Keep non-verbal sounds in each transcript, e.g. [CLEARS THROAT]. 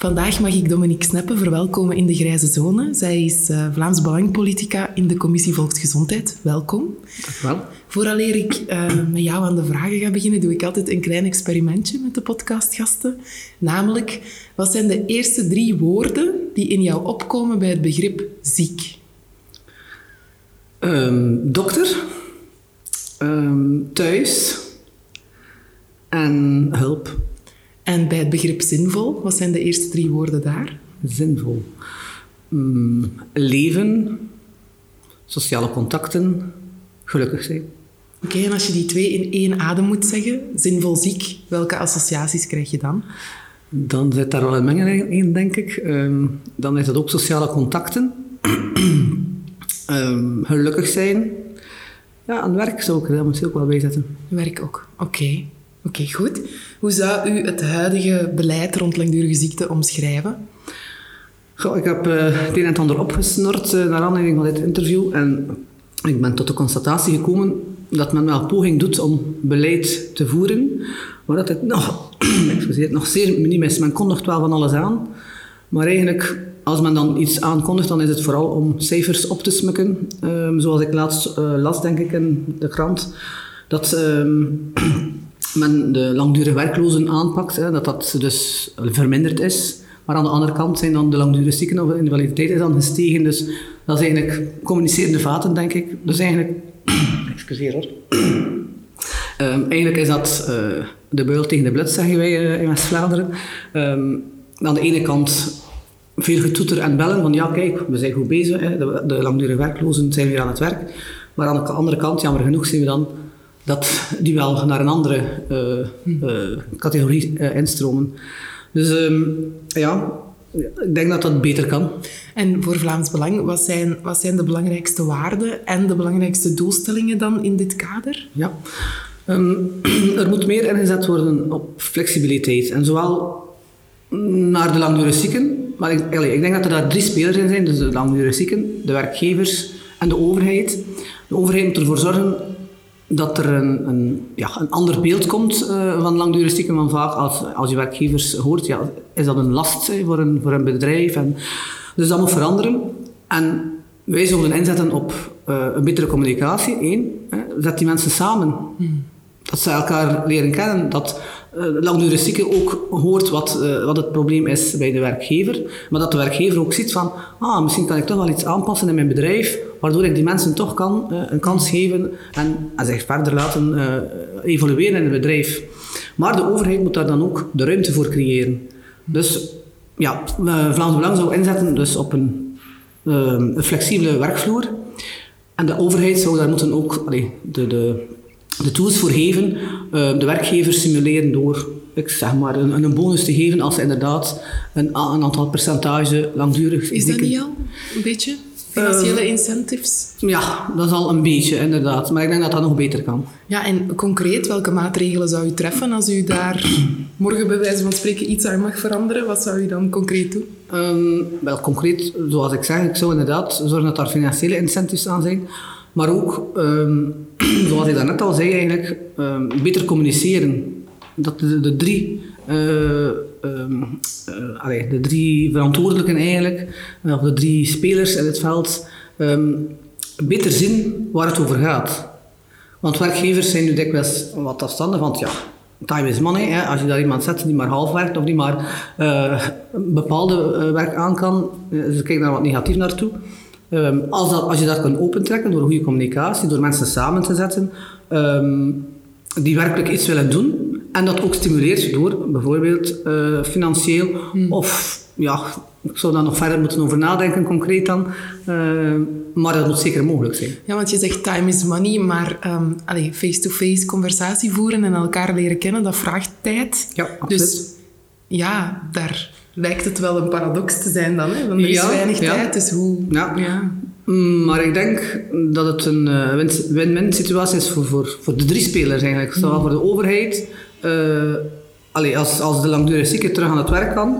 Vandaag mag ik Dominique Sneppen verwelkomen in de Grijze Zone. Zij is uh, Vlaams Belangpolitica in de Commissie Volksgezondheid. Welkom. Dank wel. Vooraleer ik uh, met jou aan de vragen ga beginnen, doe ik altijd een klein experimentje met de podcastgasten. Namelijk, wat zijn de eerste drie woorden die in jou opkomen bij het begrip ziek? Um, dokter, um, thuis en hulp. En bij het begrip zinvol, wat zijn de eerste drie woorden daar? Zinvol. Um, leven, sociale contacten, gelukkig zijn. Oké, okay, en als je die twee in één adem moet zeggen, zinvol ziek, welke associaties krijg je dan? Dan zit daar wel een mengeling in, denk ik. Um, dan is het ook sociale contacten. um, [CLEARS THROAT] gelukkig zijn. Ja, aan werk zou ik er misschien ook wel bij zetten. Werk ook, oké. Okay. Oké, goed. Hoe zou u het huidige beleid rond langdurige ziekte omschrijven? Goh, ik heb uh, het een en ander opgesnord uh, naar aanleiding van dit interview. En ik ben tot de constatatie gekomen dat men wel poging doet om beleid te voeren. Maar dat het nog, [CLEARS THROAT] excuseer, nog zeer miniem is. Men kondigt wel van alles aan. Maar eigenlijk, als men dan iets aankondigt, dan is het vooral om cijfers op te smukken. Um, zoals ik laatst uh, las, denk ik, in de krant. Dat... Um, [CLEARS THROAT] men de langdurige werklozen aanpakt, hè, dat dat dus verminderd is. Maar aan de andere kant zijn dan de langdurige zieken of invaliditeit is dan gestegen. Dus dat is eigenlijk communicerende vaten, denk ik. Dus eigenlijk... [CLEARS THROAT] Excuseer hoor. Um, [CLEARS THROAT] eigenlijk is dat uh, de beul tegen de blut, zeggen wij uh, in West-Vlaanderen. Um, aan de ene kant veel getoeter en bellen van ja, kijk, we zijn goed bezig. Hè. De langdurige werklozen zijn weer aan het werk. Maar aan de andere kant, jammer genoeg, zien we dan dat die wel naar een andere uh, uh, categorie uh, instromen. Dus um, ja, ik denk dat dat beter kan. En voor Vlaams Belang, wat zijn, wat zijn de belangrijkste waarden en de belangrijkste doelstellingen dan in dit kader? Ja, um, [CLEARS THROAT] er moet meer ingezet worden op flexibiliteit. En zowel naar de langdurige zieken, maar ik, ik denk dat er daar drie spelers in zijn. Dus de langdurige zieken, de werkgevers en de overheid. De overheid moet ervoor zorgen dat er een, een, ja, een ander beeld komt uh, van langdurige zieken. Want vaak als, als je werkgevers hoort, ja, is dat een last voor, een, voor een bedrijf. En, dus dat moet veranderen. En wij zullen inzetten op uh, een betere communicatie. Eén, hè, zet die mensen samen. Hmm. Dat ze elkaar leren kennen. Dat uh, langdurige zieke ook hoort wat, uh, wat het probleem is bij de werkgever. Maar dat de werkgever ook ziet van, ah, misschien kan ik toch wel iets aanpassen in mijn bedrijf, waardoor ik die mensen toch kan uh, een kans geven en, en zich verder laten evolueren in het bedrijf. Maar de overheid moet daar dan ook de ruimte voor creëren. Dus ja, Vlaams Belang zou inzetten dus op een, een flexibele werkvloer. En de overheid zou daar moeten ook de, de de tools voor geven, uh, de werkgevers simuleren door ik zeg maar, een, een, bonus te geven als ze inderdaad een, een aantal percentage langdurig... Is dat niet al een beetje? Financiële uh, incentives? Ja, dat is al een beetje, inderdaad. Maar ik denk dat dat nog beter kan. Ja, en concreet, welke maatregelen zou u treffen als u daar [CLEARS THROAT] morgen bij wijze van spreken iets aan mag veranderen? Wat zou u dan concreet doen? Um, wel, concreet, zoals ik zeg, ik zou inderdaad zorgen dat er financiële incentives aan zijn. Maar ook, um, [CLEARS THROAT] zoals ik daarnet al zei, eigenlijk um, beter communiceren. Dat de, de drie, um, uh, allee, de drie verantwoordelijken eigenlijk, of de drie spelers in het veld, beter zien waar het over gaat. Want werkgevers zijn nu dikwijls wat afstanden van, ja, time is money. Hè. Als je daar iemand zet die maar half werkt of die maar bepaalde werk aan kan, ze kijken daar wat negatief naartoe. Ehm, als, dat, als je dat kan opentrekken door goede communicatie, door mensen samen te zetten, ehm, die werkelijk iets willen doen, en dat ook stimuleert door bijvoorbeeld eh, financieel of ja, ik zou daar nog verder moeten over nadenken, concreet dan. Uh, maar dat moet zeker mogelijk zijn. Ja, want je zegt time is money, maar um, face-to-face conversatie voeren en elkaar leren kennen, dat vraagt tijd. Ja, absoluut. Dus ja, daar lijkt het wel een paradox te zijn dan. Hè? Want er is weinig tijd, dus hoe... Ja. Mm, maar ik denk dat het een uh, win-win situatie is voor, voor, voor de drie spelers eigenlijk. Zowel mm. voor de overheid, uh, allee, als, als de langdurige zieke terug aan het werk kan,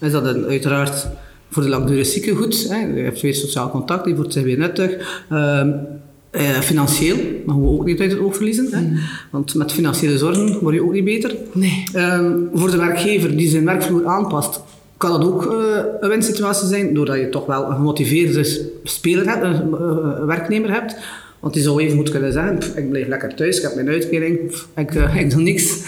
is dat een, uiteraard voor de langdurige zieke goed. Hè. Je hebt weer sociaal contact, die wordt zich weer nuttig. Uh, eh, financieel mogen we ook niet uit het oog verliezen. Hè? Mm. Want met financiële zorgen word je ook niet beter. Nee. Uh, voor de werkgever die zijn werkvloer aanpast, kan dat ook uh, een winsituatie zijn, doordat je toch wel een gemotiveerde speler hebt, een uh, werknemer hebt. Want die zou even goed kunnen zeggen, ik blijf lekker thuis, ik heb mijn uitkering, ik, [LAUGHS] ik doe niks. [LAUGHS]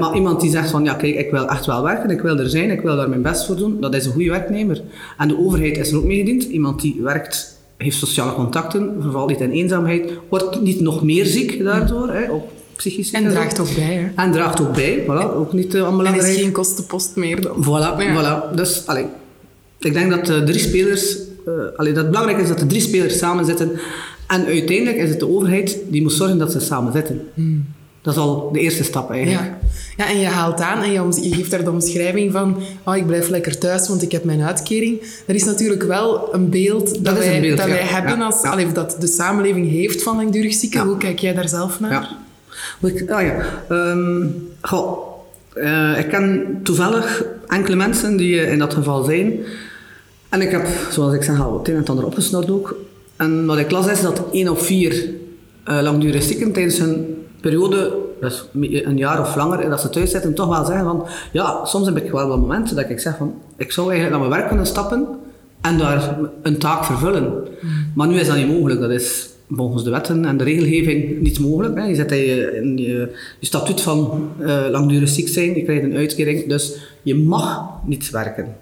Maar iemand die zegt van, ja kijk, ik wil echt wel werken, ik wil er zijn, ik wil daar mijn best voor doen, dat is een goede werknemer. En de overheid is er ook meegediend. Iemand die werkt, heeft sociale contacten, vervalt niet in eenzaamheid, wordt niet nog meer ziek daardoor, hè, ook psychisch En draagt ook bij. Hè? En draagt ook bij, voilà, ook niet uh, onbelangrijk. En is geen kostenpost meer dan. Voilà, ja. voilà. Dus, allee, ik denk dat de drie spelers uh, allee, dat het belangrijk is dat de drie spelers samen zitten. En uiteindelijk is het de overheid die moet zorgen dat ze samen zitten. Hmm. Dat is al de eerste stap eigenlijk. Ja, ja en je haalt aan en je, je geeft daar de omschrijving van oh, ik blijf lekker thuis, want ik heb mijn uitkering. Er is natuurlijk wel een beeld dat, wij, beeld, dat wij hebben, als, ja. Allee, dat de samenleving heeft van langdurig zieken. Hoe kijk jij daar zelf naar? Ja. Ik, ah, ja. Um, goh, uh, ik ken toevallig enkele mensen die in dat geval zijn. En ik heb, zoals ik zeg, al het een en ander opgesnord ook. En wat ik las is dat één of vier uh, langdurige zieken tijdens hun periode, dus een jaar of langer, dat ze thuis zitten, toch wel zeggen van, ja, soms heb ik wel wel momenten dat ik zeg van, ik zou eigenlijk naar mijn werk kunnen stappen en daar een taak vervullen. Mm. Maar nu is dat niet mogelijk. Dat is volgens de wetten en de regelgeving niet mogelijk. Hè. Je zet in je, je statuut van uh, langdurig ziek zijn, je krijgt een uitkering, dus je mag niet werken.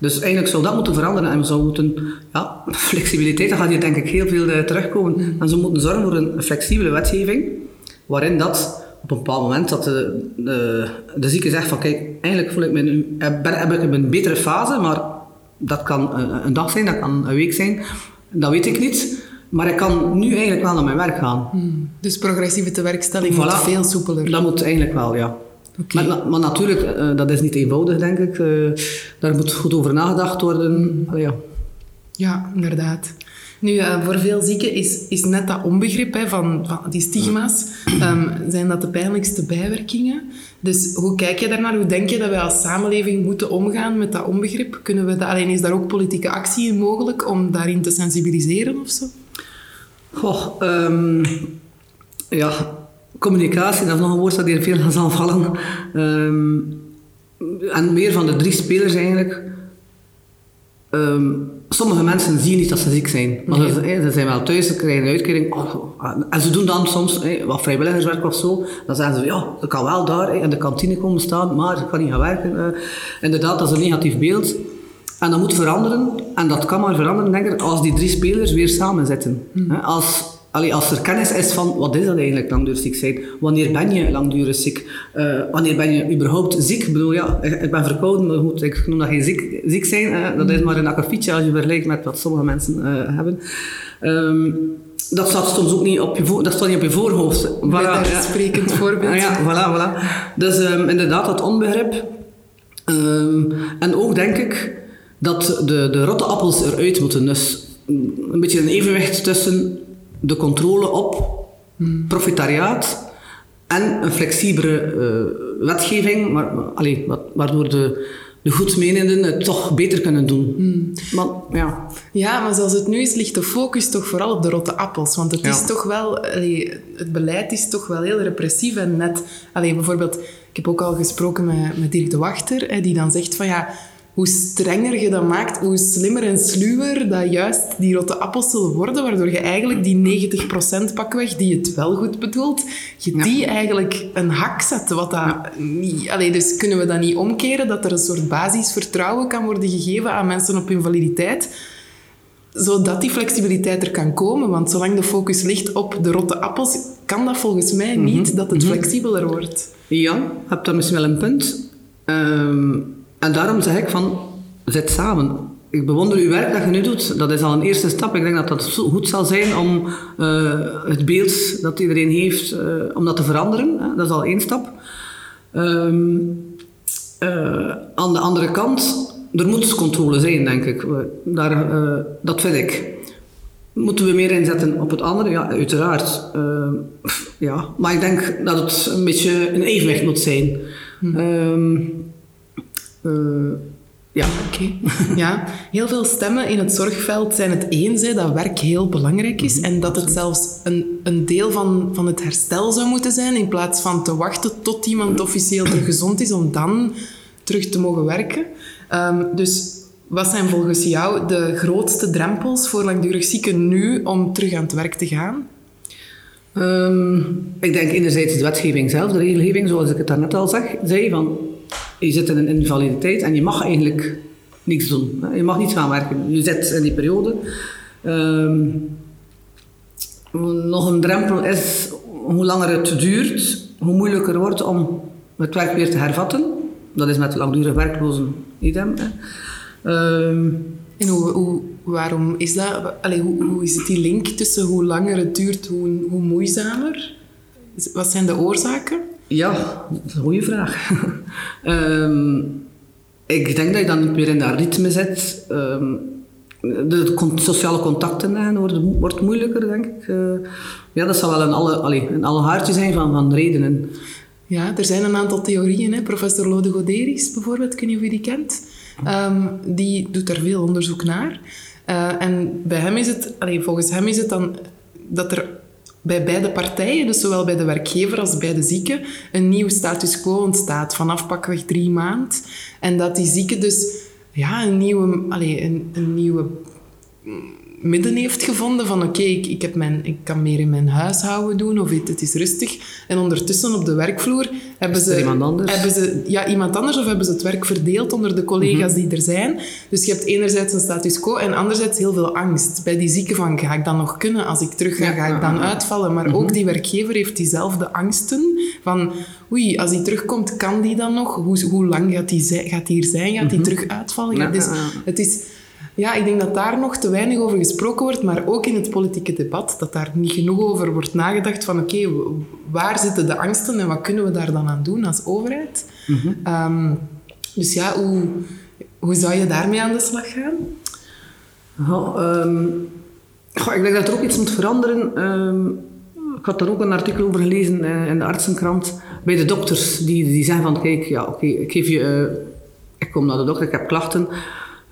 Dus eigenlijk zou dat moeten veranderen en we zouden moeten, ja, flexibiliteit, daar gaat hier denk ik heel veel uh, terugkomen. Mm. En ze moeten zorgen voor een flexibele wetgeving, waarin dat op een bepaald moment dat de, de, de zieke zegt van kijk, eigenlijk voel ik me nu, heb, heb ik een betere fase, maar dat kan een, een, dag zijn, dat kan een week zijn, dat weet ik niet. Maar ik kan nu eigenlijk wel naar mijn werk gaan. Mm. Dus progressieve tewerkstelling voilà. veel soepeler. Dat moet eigenlijk wel, ja. Okay. Maar, maar, natuurlijk, uh, dat is niet eenvoudig, denk ik. Uh, daar moet goed over nagedacht worden. Allee, ja. ja, inderdaad. Nu, uh, voor veel zieken is, is net dat onbegrip hè, van, van die stigma's, um, zijn dat de pijnlijkste bijwerkingen. Dus hoe kijk je daarnaar? Hoe denk je dat wij als samenleving moeten omgaan met dat onbegrip? Kunnen we dat, alleen is daar ook politieke actie in mogelijk om daarin te sensibiliseren of zo? Goh, um, ja, communicatie, dat is nog een woord dat hier veel zal vallen. Um, en meer van de drie spelers eigenlijk. Um, sommige mensen zien niet dat ze ziek zijn. Maar nee. ze, ze, zijn wel thuis, ze krijgen een uitkering. Oh, en ze doen dan soms wat vrijwilligerswerk of zo. Dan zeggen ze, ja, ik kan wel daar in de kantine komen staan, maar ik kan niet gaan werken. Inderdaad, dat is een negatief beeld. En dat moet veranderen. En dat kan maar veranderen, denk ik, als die drie spelers weer samen zitten. Hmm. Als Allee, als er kennis is van wat is dat eigenlijk langdurig ziek zijn, wanneer ben je langdurig ziek, uh, wanneer ben je überhaupt ziek? Ik bedoel, ja, ik ben verkouden, maar goed, ik noem dat geen ziek, ziek zijn. Dat is maar een akkefietje als je vergelijkt met wat sommige mensen uh, hebben. Um, dat staat soms ook niet op je, voor, dat staat niet op je voorhoofd. Voilà, ja. sprekend voorbeeld. ja, voilà, voilà. Dus um, inderdaad, dat onbegrip. Um, en ook denk ik dat de, de rotte appels eruit moeten. Dus een beetje een evenwicht tussen de controle op profitariaat en een flexibele uh, wetgeving, maar, allee, waardoor de, de goedmenenden het toch beter kunnen doen. Mm. Maar, ja. ja, maar zoals het nu is, ligt de focus toch vooral op de rotte appels. Want het is toch wel, allee, het beleid is toch wel heel repressief en net, allee, bijvoorbeeld, ik heb ook al gesproken met, met Dirk de Wachter, hè, die dan zegt van ja, hoe strenger je dat maakt, hoe slimmer en sluwer dat juist die rotte appels zullen worden, waardoor je eigenlijk die 90% pakweg die het wel goed bedoelt, je die eigenlijk een hak zet. Wat dat niet, allee, dus kunnen we dat niet omkeren, dat er een soort basisvertrouwen kan worden gegeven aan mensen op hun validiteit, zodat die flexibiliteit er kan komen. Want zolang de focus ligt op de rotte appels, kan dat volgens mij niet Mhm. dat het flexibeler wordt. Ja, je hebt daar misschien wel een punt. Ehm, en daarom zeg ik van, zet samen. Ik bewonder uw werk dat je nu doet. Dat is al een eerste stap. Ik denk dat dat goed zal zijn om eh, het beeld dat iedereen heeft, eh, om dat te veranderen. Hè. Dat is al één stap. Eh, aan de andere kant, er moet dus controle zijn, denk ik. Daar, dat vind ik. Moeten we meer inzetten op het andere? Ja, uiteraard. Ja. Maar ik denk dat het een beetje een evenwicht moet zijn. Ehm, eh, ja. Oké. [LAUGHS] Ja, heel veel stemmen in het zorgveld zijn het eens hè, dat werk heel belangrijk is en dat het zelfs een, een deel van, van het herstel zou moeten zijn in plaats van te wachten tot iemand officieel terug gezond is om dan terug te mogen werken. Ehm, dus wat zijn volgens jou de grootste drempels voor langdurig zieken nu om terug aan het werk te gaan? Ehm, ik denk enerzijds de wetgeving zelf, de regelgeving, zoals ik het daarnet al zeg, zei, van je zit in een invaliditeit en je mag eigenlijk niets doen. Je mag niet gaan werken. Je zit in die periode. Ehm, nog een drempel is, hoe langer het duurt, hoe moeilijker wordt om het werk weer te hervatten. Dat is met langdurig werklozen idem. Ehm, En hoe, waarom is dat? Allee, hoe, hoe is het die link tussen hoe langer het duurt, hoe, hoe moeizamer? Wat zijn de oorzaken? Ja, dat is een goede vraag. [LAUGHS] Ehm, ik denk dat je dan niet meer in dat ritme zit. Ehm, de sociale contacten worden, wordt moeilijker, denk ik. Eh, ja, dat zal wel een alle, allee, een alle haartje zijn van, van redenen. Ja, er zijn een aantal theorieën. Hè. Professor Lode Goderis bijvoorbeeld, ik weet niet of je die kent. Ehm, die doet daar veel onderzoek naar. Eh, en bij hem is het, allee, volgens hem is het dan dat er bij beide partijen, dus zowel bij de werkgever als bij de zieke, een nieuw status quo ontstaat vanaf pakweg drie maand. En dat die zieke dus ja, een, nieuwe, allee, een, een nieuwe midden heeft gevonden van oké, ik, ik, heb mijn, ik kan meer in mijn huishouden doen of het, het is rustig. En ondertussen op de werkvloer hebben ze, iemand anders? hebben ze ja, iemand anders of hebben ze het werk verdeeld onder de collega's die er zijn. Dus je hebt enerzijds een status quo en anderzijds heel veel angst. Bij die zieken van ga ik dan nog kunnen? Als ik terug ga, Ja, ga ik dan uitvallen? Maar ook die werkgever heeft diezelfde angsten van oei, als hij terugkomt, kan die dan nog? Hoe, hoe lang gaat hij zi- gaat die hier zijn? Gaat hij terug uitvallen? Dus het is... Ja, ik denk dat daar nog te weinig over gesproken wordt, maar ook in het politieke debat, dat daar niet genoeg over wordt nagedacht van oké, waar zitten de angsten en wat kunnen we daar dan aan doen als overheid? Ehm, dus ja, hoe, hoe zou je daarmee aan de slag gaan? Ehm, goh, ik denk dat er ook iets moet veranderen. Ehm, ik had daar ook een artikel over gelezen eh, in de artsenkrant. Bij de dokters, die, die zeggen van kijk, ja, oké, ik geef je... eh, ik kom naar de dokter, ik heb klachten.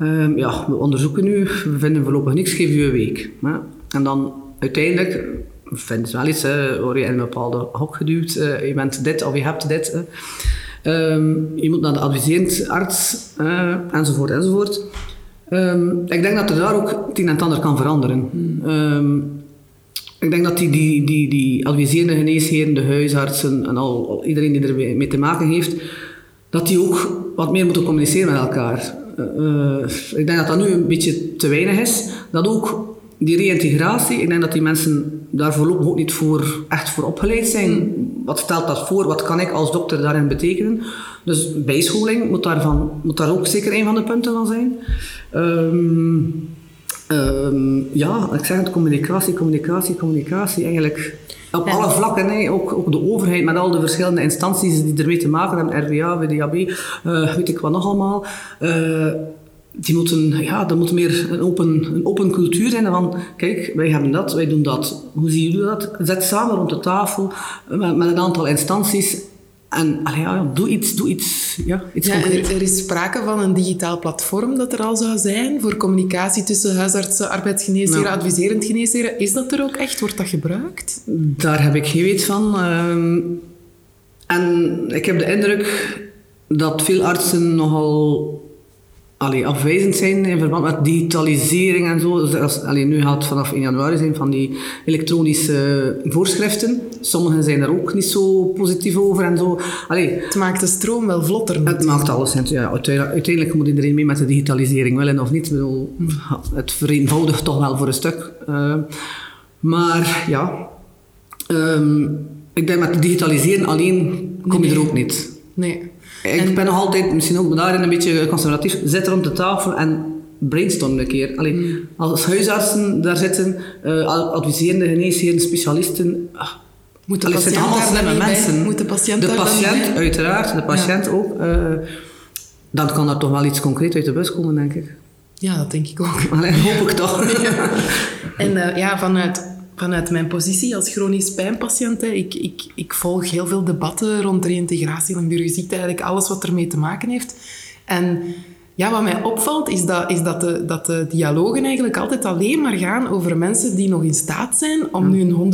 Ehm, ja, we onderzoeken nu, we vinden voorlopig niks, geef je een week. En dan uiteindelijk vinden ze wel iets, hè, word je in een bepaalde hok geduwd, eh, je bent dit of je hebt dit. Ehm, je moet naar de adviserend arts, eh, enzovoort, enzovoort. Ehm, ik denk dat er daar ook het een en ander kan veranderen. Ik denk dat die, die, die, die adviserende geneesheren, de huisartsen en al, iedereen die er mee mee te maken heeft, dat die ook wat meer moeten communiceren met elkaar. Eh, eh, ik denk dat dat nu een beetje te weinig is. Dat ook die reïntegratie, ik denk dat die mensen daar voorlopig ook niet voor, echt voor opgeleid zijn. Wat stelt dat voor? Wat kan ik als dokter daarin betekenen? Dus bijscholing moet, daarvan, moet daar ook zeker een van de punten van zijn. Ehm, ehm, ja, ik zeg het, communicatie, communicatie, communicatie. Eigenlijk op En- alle vlakken, hè. Ook, ook de overheid met al de verschillende instanties die ermee te maken hebben, RWA, WDAB, eh, weet ik wat nog allemaal. Eh, die moeten, ja, er moet meer een open, een open cultuur zijn van, kijk, wij hebben dat, wij doen dat. Hoe zien jullie dat? Zet samen rond de tafel eh, met, met een aantal instanties en allee, ja, doe iets, doe iets, ja, iets Ja, er, er is sprake van een digitaal platform dat er al zou zijn voor communicatie tussen huisartsen, arbeidsgeneesheren, Ja. adviserend geneesheren. Is dat er ook echt? Wordt dat gebruikt? Daar heb ik geen weet van. Ehm, en ik heb de indruk dat veel artsen nogal allee, afwijzend zijn in verband met digitalisering en zo. Dus als, allee, nu gaat het vanaf 1 januari zijn van die elektronische voorschriften. Sommigen zijn daar ook niet zo positief over en zo. Allee, Het maakt de stroom wel vlotter. het maakt alles. Ja, uiteindelijk, uiteindelijk moet iedereen mee met de digitalisering, willen of niet. Ik bedoel, het vereenvoudigt toch wel voor een stuk. Eh, maar ja, ehm, ik denk met digitaliseren alleen kom je er ook niet. Nee. Ik ben nog altijd, misschien ook daarin een beetje conservatief, zit rond de tafel en brainstorm een keer. Allee, Mm. Als huisartsen daar zitten, eh, adviserende geneesheren, specialisten... ah, Moet de allee, patiënt allemaal slimme mensen. Moet de patiënt de dan patiënt, uiteraard, de patiënt ook. eh, dan kan er toch wel iets concreet uit de bus komen, denk ik. Ja, dat denk ik ook. Allee, hoop ik toch. [LAUGHS] En eh, ja, vanuit, vanuit mijn positie als chronisch pijnpatiënt, hè, ik, ik, ik volg heel veel debatten rond reïntegratie langdurige ziekte, eigenlijk alles wat ermee te maken heeft. En ja, wat mij opvalt, is dat, is dat, de, dat de dialogen eigenlijk altijd alleen maar gaan over mensen die nog in staat zijn om nu een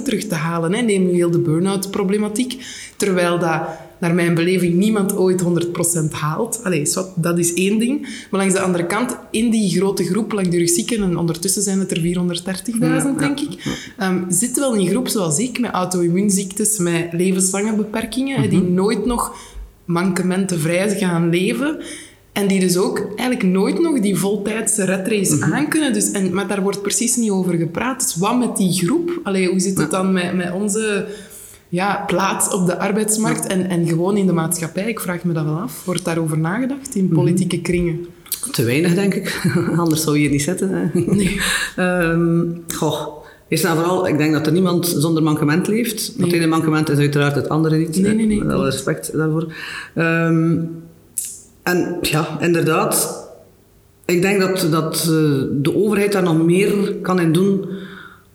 100% terug te halen. Hè. Neem nu heel de burn-out problematiek. Terwijl dat, naar mijn beleving, niemand ooit 100% haalt. Allee, dat is één ding. Maar langs de andere kant, in die grote groep langdurig zieken, en ondertussen zijn het er 430.000, denk ik, ehm, zit wel een groep zoals ik, met auto-immuunziektes, met levenslange beperkingen, die nooit nog mankementenvrij gaan leven. En die dus ook eigenlijk nooit nog die voltijdse redrace aankunnen. Dus, en, maar daar wordt precies niet over gepraat. Dus wat met die groep? Allee, hoe zit het dan met, met onze ja, plaats op de arbeidsmarkt en, en gewoon in de maatschappij? Ik vraag me dat wel af. Wordt daarover nagedacht in politieke kringen? Te weinig, denk ik. [LAUGHS] Anders zou je hier niet zitten. Hè. Nee. [LAUGHS] Ehm, goh. Eerst en vooral, ik denk dat er niemand zonder mankement leeft. Het ene mankement is uiteraard het andere niet. Nee, nee, nee, Met alle respect daarvoor. Ehm, en ja, inderdaad. Ik denk dat, dat eh, de overheid daar nog meer kan in doen.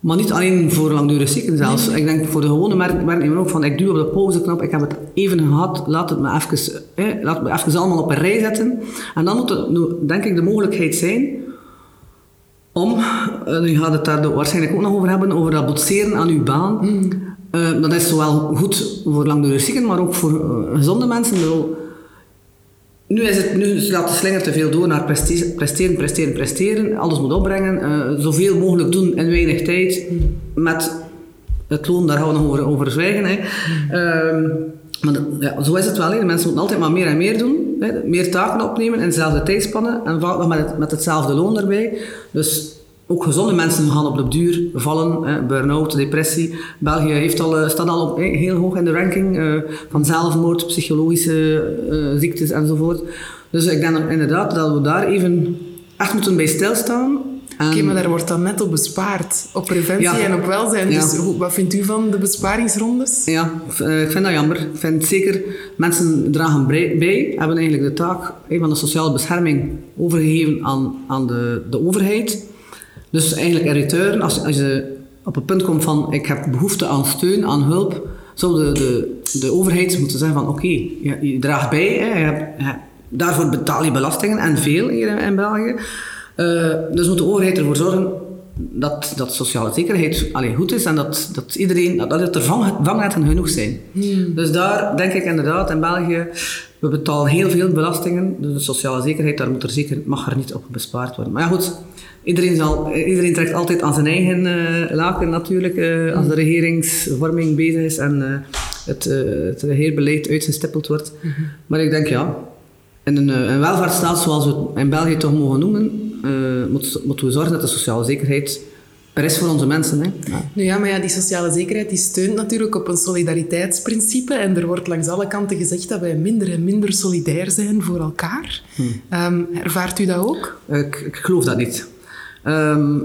Maar niet alleen voor langdurig zieken zelfs. Ik denk voor de gewone merk- werknemer ook van ik duw op de pauzeknop, ik heb het even gehad, laat het me even, eh, laat me even allemaal op een rij zetten. En dan moet er, denk ik, de mogelijkheid zijn om, eh, nu gaat het daar waarschijnlijk ook nog over hebben, over dat boetseren aan uw baan. Eh, dat is zowel goed voor langdurig zieken, maar ook voor eh, gezonde mensen. Bedoel, nu, is het, nu slaat de slinger te veel door naar preste- presteren, presteren, presteren. Alles moet opbrengen. eh, zoveel mogelijk doen in weinig tijd. Met het loon, daar gaan we nog over, over zwijgen. Hè. Ehm, maar ja, zo is het wel. Hè. Mensen moeten altijd maar meer en meer doen. Hè. Meer taken opnemen in dezelfde tijdspannen. En vaak nog met, met hetzelfde loon erbij. Dus ook gezonde mensen gaan op de duur vallen. Burn-out, depressie. België heeft al, eh, staat al op, heel hoog in de ranking eh, van zelfmoord, psychologische eh, ziektes enzovoort. Dus ik denk inderdaad dat we daar even echt moeten bij stilstaan. Oké, maar daar wordt dan net op bespaard. Op preventie Ja. en op welzijn. Ja. Dus wat vindt u van de besparingsrondes? Ja, ik- vind dat jammer. Ik vind zeker, mensen dragen bij, hebben eigenlijk de taak van de sociale bescherming overgegeven aan, aan de, de overheid. Dus eigenlijk in return, als, als je op het punt komt van ik heb behoefte aan steun, aan hulp, zou de, de, de overheid moeten zeggen van oké, je, je draagt bij, hè, je hebt, je daarvoor betaal je belastingen en veel hier in, in België. Eh, dus moet de overheid ervoor zorgen dat, dat sociale zekerheid allee, goed is en dat, dat iedereen, dat, dat er vang, vangnetten genoeg zijn. Dus daar denk ik inderdaad in België, we betalen heel veel belastingen, dus de sociale zekerheid, daar moet er zeker, mag er niet op bespaard worden. Maar ja goed, iedereen, zal, iedereen trekt altijd aan zijn eigen eh, laken natuurlijk, eh, als de regeringsvorming bezig is en eh, het, het regeerbeleid uitgestippeld wordt. Maar ik denk ja, in een, een welvaartsstaat zoals we het in België toch mogen noemen, eh, moet- moeten we zorgen dat de sociale zekerheid er is voor onze mensen. Hè. Ja. Nu ja, maar ja, die sociale zekerheid die steunt natuurlijk op een solidariteitsprincipe. En er wordt langs alle kanten gezegd dat wij minder en minder solidair zijn voor elkaar. Ehm, ervaart u dat ook? Ik, ik geloof dat niet. Ehm,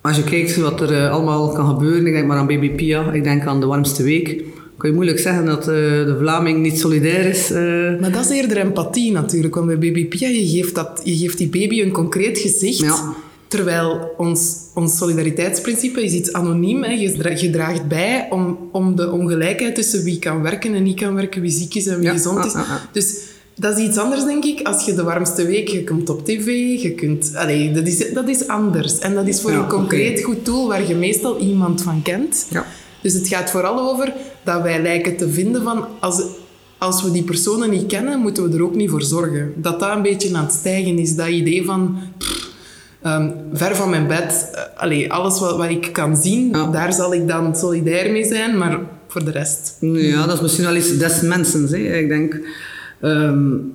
als je kijkt wat er eh, allemaal kan gebeuren, ik denk maar aan Baby Pia, ik denk aan de warmste week, kan je moeilijk zeggen dat eh, de Vlaming niet solidair is. eh. Maar dat is eerder empathie natuurlijk. Want bij Baby Pia, je geeft, dat, je geeft die baby een concreet gezicht. Ja. Terwijl ons, ons solidariteitsprincipe is iets anoniem. Hè. Je, dra- je draagt bij om, om de ongelijkheid tussen wie kan werken en niet kan werken, wie ziek is en wie Ja, gezond is. ah, ah, ah. Dus dat is iets anders, denk ik, als je de warmste week, je komt op tv, je kunt... Allee, dat, is, dat is anders. En dat is voor Ja, een concreet goed doel waar je meestal iemand van kent. Ja. Dus het gaat vooral over dat wij lijken te vinden van... Als, als we die personen niet kennen, moeten we er ook niet voor zorgen. Dat dat een beetje aan het stijgen is. Dat idee van... Ehm, ver van mijn bed, uh, allee, alles wat, wat ik kan zien, daar zal ik dan solidair mee zijn, maar voor de rest. Ja, dat is misschien wel iets des mensen. Hè. Ik denk, um,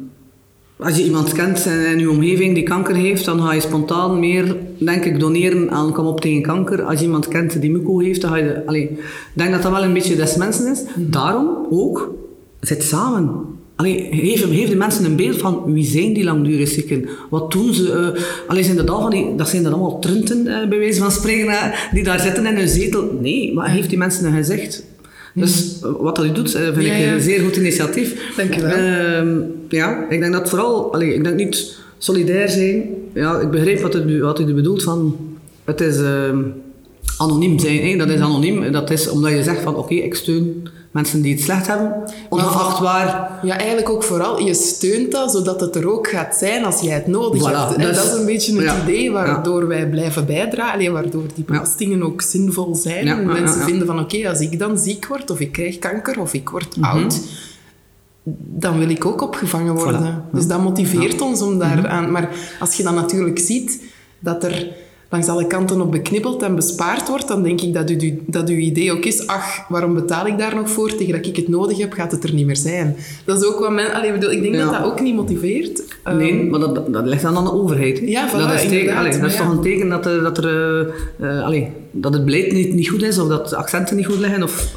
als je iemand kent in je omgeving die kanker heeft, dan ga je spontaan meer, denk ik, doneren aan Kom op tegen kanker. Als je iemand kent die muco heeft, dan ga je... Allee, denk dat dat wel een beetje des mensen is. Mhm. Daarom ook, zit samen. Allee, geef, de mensen een beeld van wie zijn die langdurig zieken? Wat doen ze? Uh, allee, zijn dat, al van die, dat zijn dat allemaal trunten, uh, bij wijze van spreken, uh, die daar zitten in hun zetel? Nee, maar geef die mensen een gezicht. Dus wat dat u doet, eh, vind ik een zeer goed initiatief. Dank je wel. Uh, ja, ik denk dat vooral, allee, ik denk niet solidair zijn. Ja, ik begrijp wat u, wat u bedoelt van, het is uh, anoniem zijn. Hè? Dat is anoniem, dat is omdat je zegt van oké, okay, ik steun mensen die het slecht hebben, ongeacht waar. Ja, eigenlijk ook vooral, je steunt dat zodat het er ook gaat zijn als jij het nodig hebt. En dus- dat is een beetje het idee waardoor wij blijven bijdragen, waardoor die belastingen ook zinvol zijn. en mensen vinden van oké, als ik dan ziek word, of ik krijg kanker, of ik word mhm. oud, dan wil ik ook opgevangen worden. Dus dat motiveert ons om daar mhm. aan. Maar als je dan natuurlijk ziet dat er langs alle kanten op beknibbeld en bespaard wordt, dan denk ik dat, u, dat uw idee ook is, ach, waarom betaal ik daar nog voor? Tegen dat ik het nodig heb, gaat het er niet meer zijn. Dat is ook wat men... Allee, bedoel, ik denk dat dat ook niet motiveert. Nee, um, maar dat, dat ligt dan aan de overheid. Ja, dat is, tegen, allee, dat is toch een teken dat, er, dat, er, uh, allee, dat het beleid niet, niet goed is, of dat de accenten niet goed liggen, of...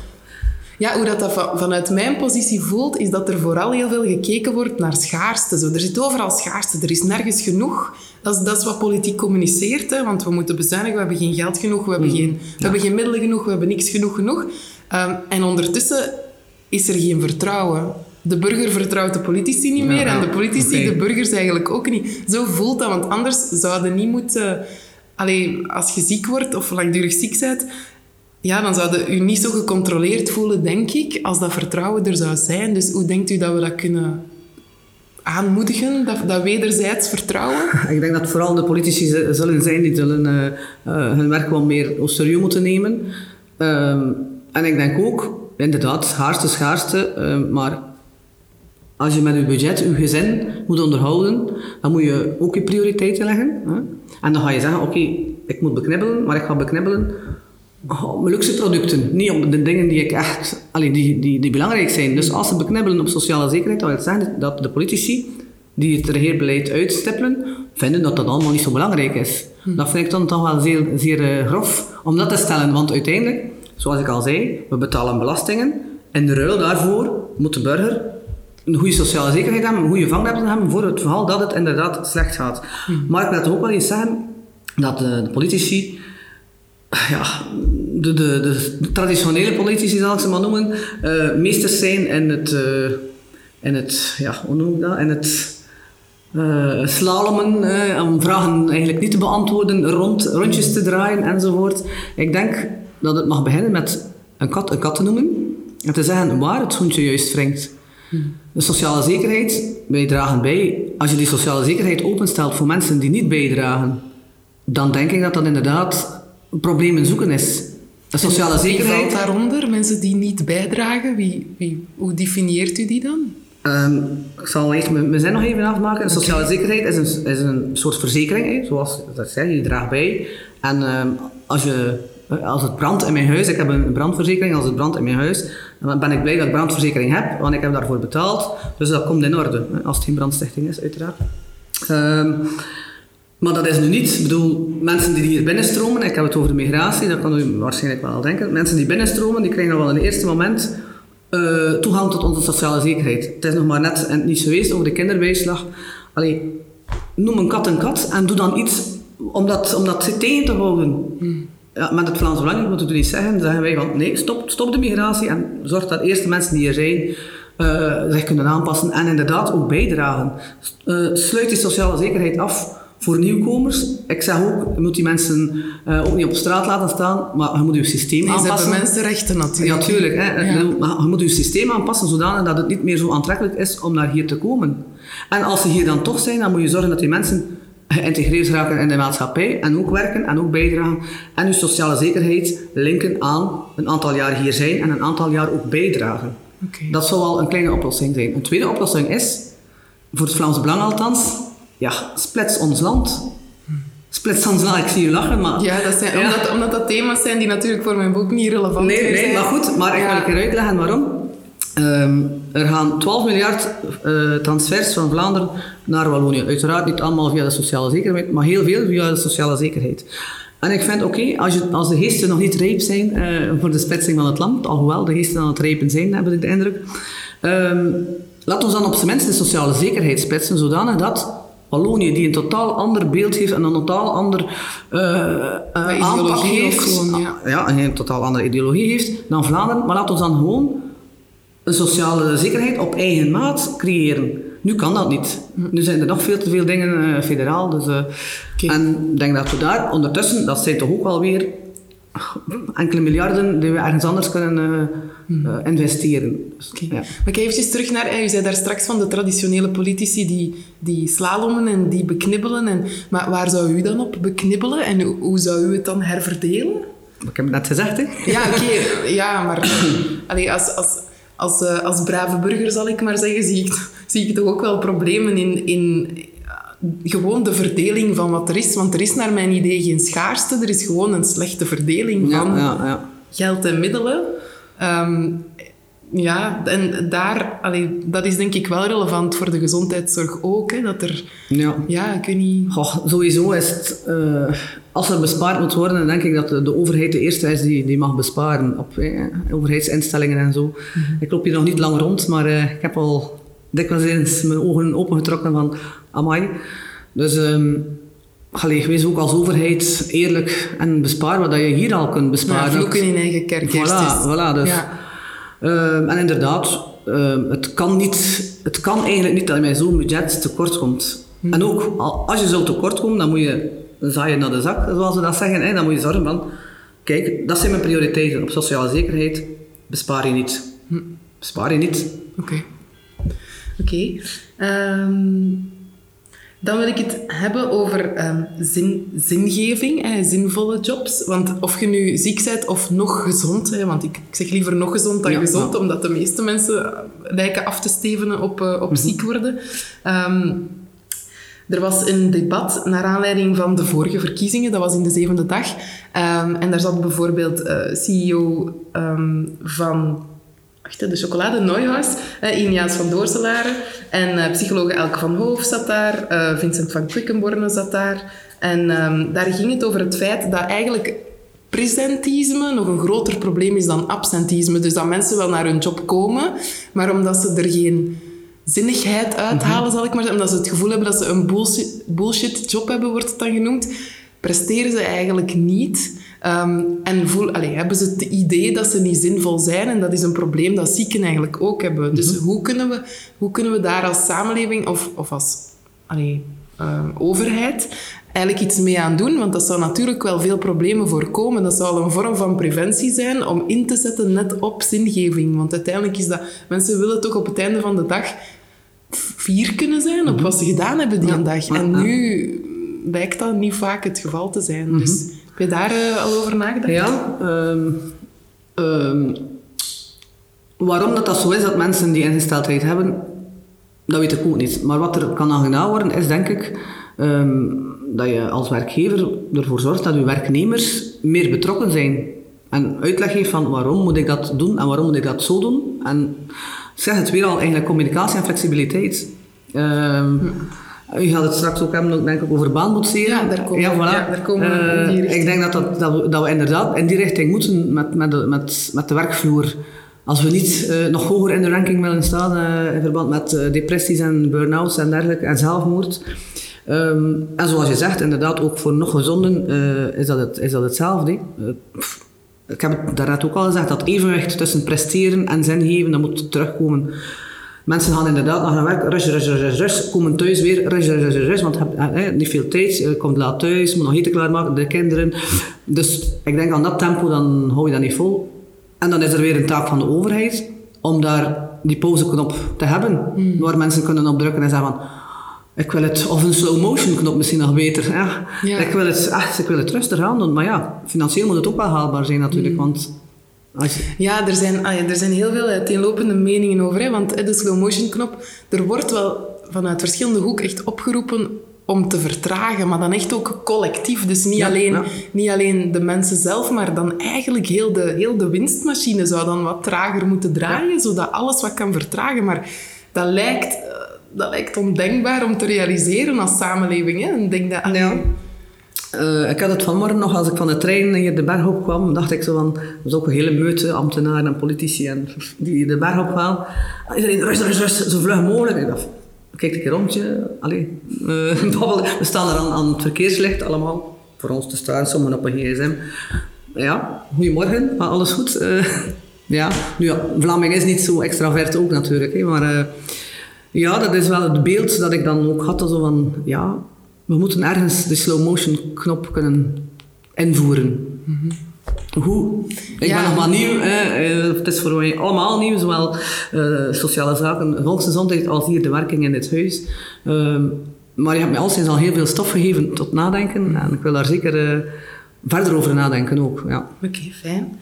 Ja, hoe dat, dat vanuit mijn positie voelt, is dat er vooral heel veel gekeken wordt naar schaarste. Zo, er zit overal schaarste, er is nergens genoeg. Dat is, dat is wat politiek communiceert, hè, want we moeten bezuinigen, we hebben geen geld genoeg, we hebben, mm. geen, we hebben geen middelen genoeg, we hebben niks genoeg genoeg. Um, en ondertussen is er geen vertrouwen. De burger vertrouwt de politici niet meer en de politici de burgers eigenlijk ook niet. Zo voelt dat, want anders zouden niet moeten... Allee, als je ziek wordt of langdurig ziek bent, ja, dan zouden u niet zo gecontroleerd voelen, denk ik, als dat vertrouwen er zou zijn. Dus hoe denkt u dat we dat kunnen aanmoedigen, dat, dat wederzijds vertrouwen? [LAUGHS] Ik denk dat vooral de politici zullen zijn die zullen uh, uh, hun werk wel meer serieus moeten nemen. Um, en ik denk ook, inderdaad, schaarste, schaarste, uh, maar als je met je budget je gezin moet onderhouden, dan moet je ook je prioriteiten leggen. Hè? En dan ga je zeggen, oké, ik moet beknibbelen, maar ik ga beknibbelen Oh, luxe producten, niet op de dingen die ik echt, allee, die, die, die belangrijk zijn. Dus als ze beknibbelen op sociale zekerheid, dan wil ik zeggen dat de politici die het regeerbeleid uitstippelen, vinden dat dat allemaal niet zo belangrijk is. Hm. Dat vind ik dan toch wel zeer, zeer uh, grof om dat te stellen, want uiteindelijk, zoals ik al zei, we betalen belastingen. En de ruil daarvoor moet de burger een goede sociale zekerheid hebben, een goede vangnet hebben voor het geval dat het inderdaad slecht gaat. Hm. Maar ik wil ook wel eens zeggen dat de, de politici ja, de, de, de, traditionele politici, zal ik ze maar noemen, uh, meesters zijn in het, uh, het, ja, hoe noem ik dat, het uh, om vragen eigenlijk niet te beantwoorden, rond, rondjes te draaien enzovoort. Ik denk dat het mag beginnen met een kat een kat te noemen en te zeggen waar het schoentje juist wringt. De sociale zekerheid, wij dragen bij. Als je die sociale zekerheid openstelt voor mensen die niet bijdragen, dan denk ik dat dat inderdaad problemen zoeken is. De sociale zekerheid. Wie valt daaronder? Mensen die niet bijdragen? Wie, wie, hoe definieert u die dan? Um, ik zal eerst mijn zin nog even afmaken. De sociale zekerheid is een, is een soort verzekering, hè, zoals dat zei, je draagt bij. En um, als, je, als het brandt in mijn huis, ik heb een brandverzekering, als het brandt in mijn huis, dan ben ik blij dat ik brandverzekering heb, want ik heb daarvoor betaald. Dus dat komt in orde, als het geen brandstichting is, uiteraard. Um, maar dat is nu niet. Ik bedoel, mensen die hier binnenstromen, ik heb het over de migratie, dat kan u waarschijnlijk wel denken. Mensen die binnenstromen, die krijgen al wel in het eerste moment uh, toegang tot onze sociale zekerheid. Het is nog maar net en niet geweest over de kinderbijslag. Allee, noem een kat een kat en doe dan iets om dat, om dat tegen te houden. Ja, met het Vlaams Belang moeten we niet zeggen. Zeggen wij van nee, stop, stop de migratie en zorg dat eerst de mensen die er zijn uh, zich kunnen aanpassen en inderdaad ook bijdragen. Uh, sluit die sociale zekerheid af voor nieuwkomers, ik zeg ook, je moet die mensen uh, ook niet op straat laten staan, maar je moet je systeem nee, aanpassen. Ze mensenrechten natuurlijk. Ja, natuurlijk. Hè. Ja. Je moet je systeem aanpassen zodanig dat het niet meer zo aantrekkelijk is om naar hier te komen. En als ze hier dan toch zijn, dan moet je zorgen dat die mensen geïntegreerd raken in de maatschappij en ook werken en ook bijdragen en je sociale zekerheid linken aan een aantal jaar hier zijn en een aantal jaar ook bijdragen. Dat zou wel een kleine oplossing zijn. Een tweede oplossing is, voor het Vlaams Belang althans, ja, splits ons land. Splits ons land, ik zie je lachen, maar... Ja, dat zijn, Ja. Omdat, omdat dat thema's zijn die natuurlijk voor mijn boek niet relevant Nee, meer nee, zijn. maar goed, maar ik wil een keer uitleggen waarom. Ehm, er gaan 12 miljard eh, transfers van Vlaanderen naar Wallonië. Uiteraard niet allemaal via de sociale zekerheid, maar heel veel via de sociale zekerheid. En ik vind, oké, als, als de geesten nog niet rijp zijn eh, voor de splitsing van het land, alhoewel de geesten aan het rijpen zijn, heb ik de indruk, ehm, laat ons dan op zijn minst de sociale zekerheid splitsen, zodanig dat Wallonië, die een totaal ander beeld heeft en een totaal ander eh, eh, aanpak heeft, gewoon, ja. ja, en een totaal andere ideologie heeft dan Vlaanderen, maar laat ons dan gewoon een sociale zekerheid op eigen maat creëren. Nu kan dat niet. Nu zijn er nog veel te veel dingen eh, federaal. Dus. En ik denk dat we daar ondertussen, dat zijn toch ook wel weer enkele miljarden die we ergens anders kunnen eh, eh, investeren. Dus, Oké. ja. Maar ga eventjes terug naar, eh, u zei daar straks van de traditionele politici die, die slalommen en die beknibbelen. En, maar waar zou u dan op beknibbelen en hoe, hoe zou u het dan herverdelen? Ik heb het net gezegd, hè? Ja, oké. ja, maar allee, als, als, als, eh, als brave burger, zal ik maar zeggen, zie ik, zie ik toch ook wel problemen in, in gewoon de verdeling van wat er is. Want er is naar mijn idee geen schaarste, er is gewoon een slechte verdeling Ja, van ja, ja. geld en middelen. Ehm, ja, en daar, allee, dat is denk ik wel relevant voor de gezondheidszorg ook. Hè, dat er, ja. ja, ik weet niet. Goh, sowieso is het, eh, als er bespaard moet worden, dan denk ik dat de, de overheid de eerste is die, die mag besparen op eh, overheidsinstellingen en zo. Ik loop hier nog niet lang rond, maar eh, ik heb al dikwijls eens mijn ogen opengetrokken van amai. Dus ehm allee, wees ook als overheid eerlijk en bespaar wat je hier al kunt Ja, besparen. vloeken in eigen kerk Voilà, voilà, dus. Ja. Ehm, en inderdaad, ehm, het, kan niet, het kan eigenlijk niet dat je met zo'n budget tekort komt. En ook, al- als je zo tekort komt, dan moet je zaaien naar de zak, zoals ze dat zeggen. Hè? Dan moet je zorgen van, kijk, dat zijn mijn prioriteiten. Op sociale zekerheid bespaar je niet. Bespaar je niet. Oké. Oké. Ehm, dan wil ik het hebben over ehm, zin, zingeving, hè, zinvolle jobs. Want of je nu ziek bent of nog gezond, hè, want ik, ik zeg liever nog gezond dan Ja, gezond, omdat de meeste mensen eh, lijken af te stevenen op, eh, op ziek worden. Ehm, er was een debat naar aanleiding van de vorige verkiezingen, dat was in de zevende dag. Ehm, en daar zat bijvoorbeeld eh, CEO van de chocolade Neuhaus, eh, Iniaas van Doorselaren. En eh, psychologe Elke van Hoof zat daar, eh, Vincent van Quickenborne zat daar. En ehm, daar ging het over het feit dat eigenlijk presentisme nog een groter probleem is dan absentisme. Dus dat mensen wel naar hun job komen, maar omdat ze er geen zinnigheid uithalen, zal ik maar zeggen, omdat ze het gevoel hebben dat ze een bullshit, bullshit job hebben, wordt het dan genoemd, presteren ze eigenlijk niet. Ehm, en voel, allee, hebben ze het idee dat ze niet zinvol zijn. En dat is een probleem dat zieken eigenlijk ook hebben. Dus hoe, kunnen we, hoe kunnen we daar als samenleving of, of als allee, ehm, overheid eigenlijk iets mee aan doen? Want dat zou natuurlijk wel veel problemen voorkomen. Dat zou al een vorm van preventie zijn om in te zetten net op zingeving. Want uiteindelijk is dat... Mensen willen toch op het einde van de dag fier kunnen zijn op wat ze gedaan hebben die Ja, dag. En nu lijkt dat niet vaak het geval te zijn. Dus heb je daar eh, al over nagedacht? Ja, ehm, ehm, waarom dat, dat zo is dat mensen die ingesteldheid hebben, dat weet ik ook niet. Maar wat er kan aan gedaan worden, is denk ik ehm, dat je als werkgever ervoor zorgt dat je werknemers meer betrokken zijn. En uitleg geeft van waarom moet ik dat doen en waarom moet ik dat zo doen. En ik zeg het weer al, eigenlijk communicatie en flexibiliteit. U gaat het straks ook hebben, denk ik, over baanboetseren. Ja, daar komen we- voilà. ja, daar komen we in Eh, die richting. Ik denk dat, dat, dat, we, dat we inderdaad in die richting moeten met, met, de, met, met de werkvloer. Als we niet eh, nog hoger in de ranking willen staan eh, in verband met depressies en burn-outs en dergelijke en zelfmoord. Ehm, en zoals je zegt, inderdaad, ook voor nog gezonden is, dat het, is dat hetzelfde. Ik heb het daarnet ook al gezegd, dat evenwicht tussen presteren en zin geven, dat moet terugkomen. Mensen gaan inderdaad naar hun werk, rush, rush, rush, komen thuis weer, rush, rush, rush, rush, want je hebt eh, niet veel tijd, je komt laat thuis, moet nog eten klaarmaken, de kinderen. Dus ik denk aan dat tempo, dan hou je dat niet vol. En dan is er weer een taak van de overheid om daar die pauzeknop te hebben, waar mensen kunnen op drukken en zeggen van ik wil het, of een slow motion knop misschien nog beter. Ja. Ja. Ik, wil het, echt, ik wil het rustig aan doen, maar ja, financieel moet het ook wel haalbaar zijn natuurlijk, want Als je- Ja, er zijn, ah ja, er zijn heel veel uiteenlopende meningen over. Hè, want de slow motion knop, er wordt wel vanuit verschillende hoeken echt opgeroepen om te vertragen, maar dan echt ook collectief. Dus niet, Ja, alleen, ja. niet alleen de mensen zelf, maar dan eigenlijk heel de, heel de winstmachine zou dan wat trager moeten draaien, zodat alles wat kan vertragen. Maar dat lijkt, eh, dat lijkt ondenkbaar om te realiseren als samenleving. Hè? En denk dat, Eh, ik had het vanmorgen nog, als ik van de trein hier de berg op kwam, dacht ik zo van, er is ook een hele meute ambtenaren en politici en [LAUGHS] die de berg op gaan. En Iedereen, rust, rust, rust, zo vlug mogelijk. Ik dacht, kijk een keer rondje, allee, [LAUGHS] babbelen. we staan er aan, aan het verkeerslicht allemaal, voor ons te staan, sommigen op een gsm. Ja, goedemorgen, maar alles goed? Eh, [LAUGHS] ja, nu Vlaming is niet zo extravert ook natuurlijk, hè, maar... ja, dat is wel het beeld dat ik dan ook had. Zo van, ja, we moeten ergens de slow motion knop kunnen invoeren. Hoe? Ik Ja. ben nog maar nieuw. Hè. Eh, Het is voor mij allemaal nieuw, zowel eh, sociale zaken, volksgezondheid als hier de werking in dit huis. Ehm, maar je hebt mij al sinds al heel veel stof gegeven tot nadenken. En ik wil daar zeker eh, verder over nadenken ook. Ja. Oké, fijn.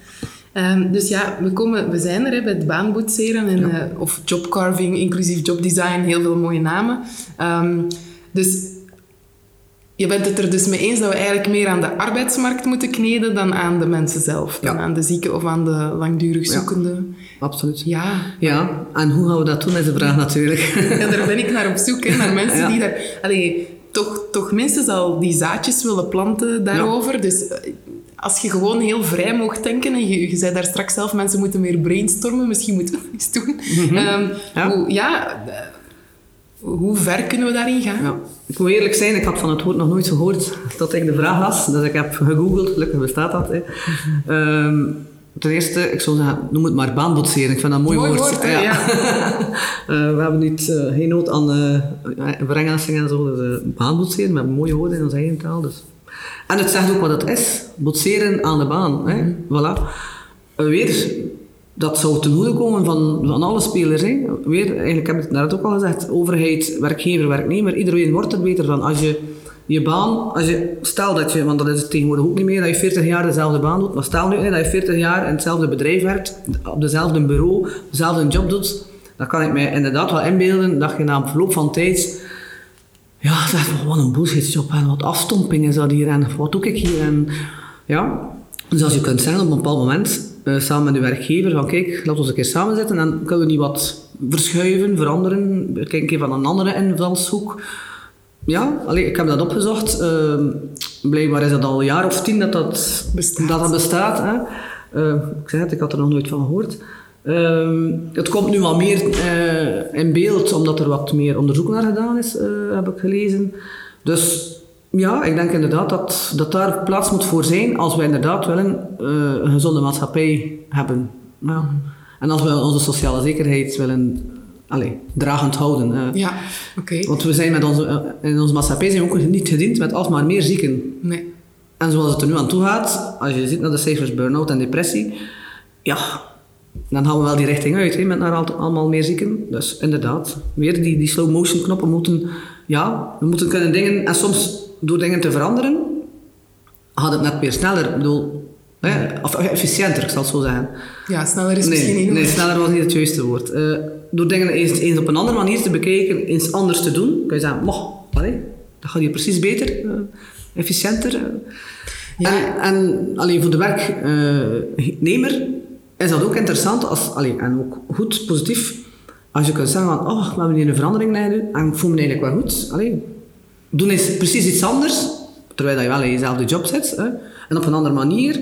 Ehm, dus ja, we, komen, we zijn er hè, bij het baanboetseren en, eh, of jobcarving, inclusief jobdesign, heel veel mooie namen. Ehm, dus je bent het er dus mee eens dat we eigenlijk meer aan de arbeidsmarkt moeten kneden dan aan de mensen zelf. Dan Ja. aan de zieken of aan de langdurig Ja. zoekenden. Absoluut. Ja. Ja, en hoe gaan we dat doen is de vraag natuurlijk. [LAUGHS] Ja, daar ben ik naar op zoek, hè, naar mensen Ja. die daar... Allee, toch, toch minstens al die zaadjes willen planten daarover. Dus eh, als je gewoon heel vrij mocht denken, en je, je zei daar straks zelf, mensen moeten meer brainstormen, misschien moeten we dat eens doen. Ehm, Mhm. Ja. Hoe, ja, hoe ver kunnen we daarin gaan? Ja. Ik moet eerlijk zijn, ik had van het woord nog nooit gehoord tot ik de vraag las. Dus ik heb gegoogeld, gelukkig bestaat dat. Hè. Ehm, ten eerste, ik zou zeggen, noem het maar baanbotseren. Ik vind dat een mooi, Mooi woord, ja. [LAUGHS] Eh, we hebben niet, eh, geen nood aan uh, en zo. Dus, uh, baanbotseren, we hebben mooie woorden in onze eigen taal. Dus. En het zegt ook wat het is. Botseren aan de baan. Hè. Voilà. Uh, weer, dat zou ten goede komen van, van alle spelers. Hè. Weer, eigenlijk heb ik het net ook al gezegd, overheid, werkgever, werknemer, iedereen wordt er beter van. Als je je baan, als je, stel dat je, want dat is het tegenwoordig ook niet meer, dat je 40 jaar dezelfde baan doet, maar stel nu hè, dat je 40 jaar in hetzelfde bedrijf werkt, op dezelfde bureau, dezelfde job doet, dan kan ik mij inderdaad wel inbeelden dat je na een verloop van tijd ja, zeg, wat een bullshitjob en wat afstomping is dat hier en wat doe ik hier en ja. Dus als je kunt zeggen op een bepaald moment, uh, samen met je werkgever, van kijk, laten we eens een keer samen zitten en kunnen we niet wat verschuiven, veranderen, kijken een keer van een andere invalshoek. Ja, allee, ik heb dat opgezocht. Uh, blijkbaar is dat al een jaar of tien dat dat bestaat. Dat dat bestaat hè. Uh, ik zeg het, ik had er nog nooit van gehoord. Uh, het komt nu wat meer uh, in beeld, omdat er wat meer onderzoek naar gedaan is, uh, heb ik gelezen. Dus ja, ik denk inderdaad dat, dat daar plaats moet voor zijn als we inderdaad willen uh, een gezonde maatschappij hebben. Ja. En als we onze sociale zekerheid willen allez, dragend houden. Uh, ja, oké. Okay. Want we zijn met onze, in onze maatschappij zijn we ook niet gediend met alsmaar meer zieken. Nee. En zoals het er nu aan toe gaat, als je ziet naar de cijfers burn-out en depressie, ja, dan gaan we wel die richting uit, hè, met naar allemaal meer zieken. Dus inderdaad, weer die, die slow motion knoppen moeten, ja, we moeten kunnen dingen, en soms door dingen te veranderen, gaat het net weer sneller. Ik bedoel, hè, of efficiënter, ik zal het zo zeggen. Ja, sneller is nee, misschien niet Nee, sneller was niet het juiste woord. Uh, door dingen eens, eens, op een andere manier te bekijken, eens anders te doen, kun je zeggen, allee, dat gaat hier precies beter, uh, efficiënter. Uh. Ja. En, en alleen voor de werknemer is dat ook interessant als, allee, en ook goed, positief, als je kunt zeggen van, oh, we hebben hier een verandering nodig en ik voel me eigenlijk wel goed. Allee, doen is precies iets anders, terwijl je wel in jezelfde job zit, hè, en op een andere manier.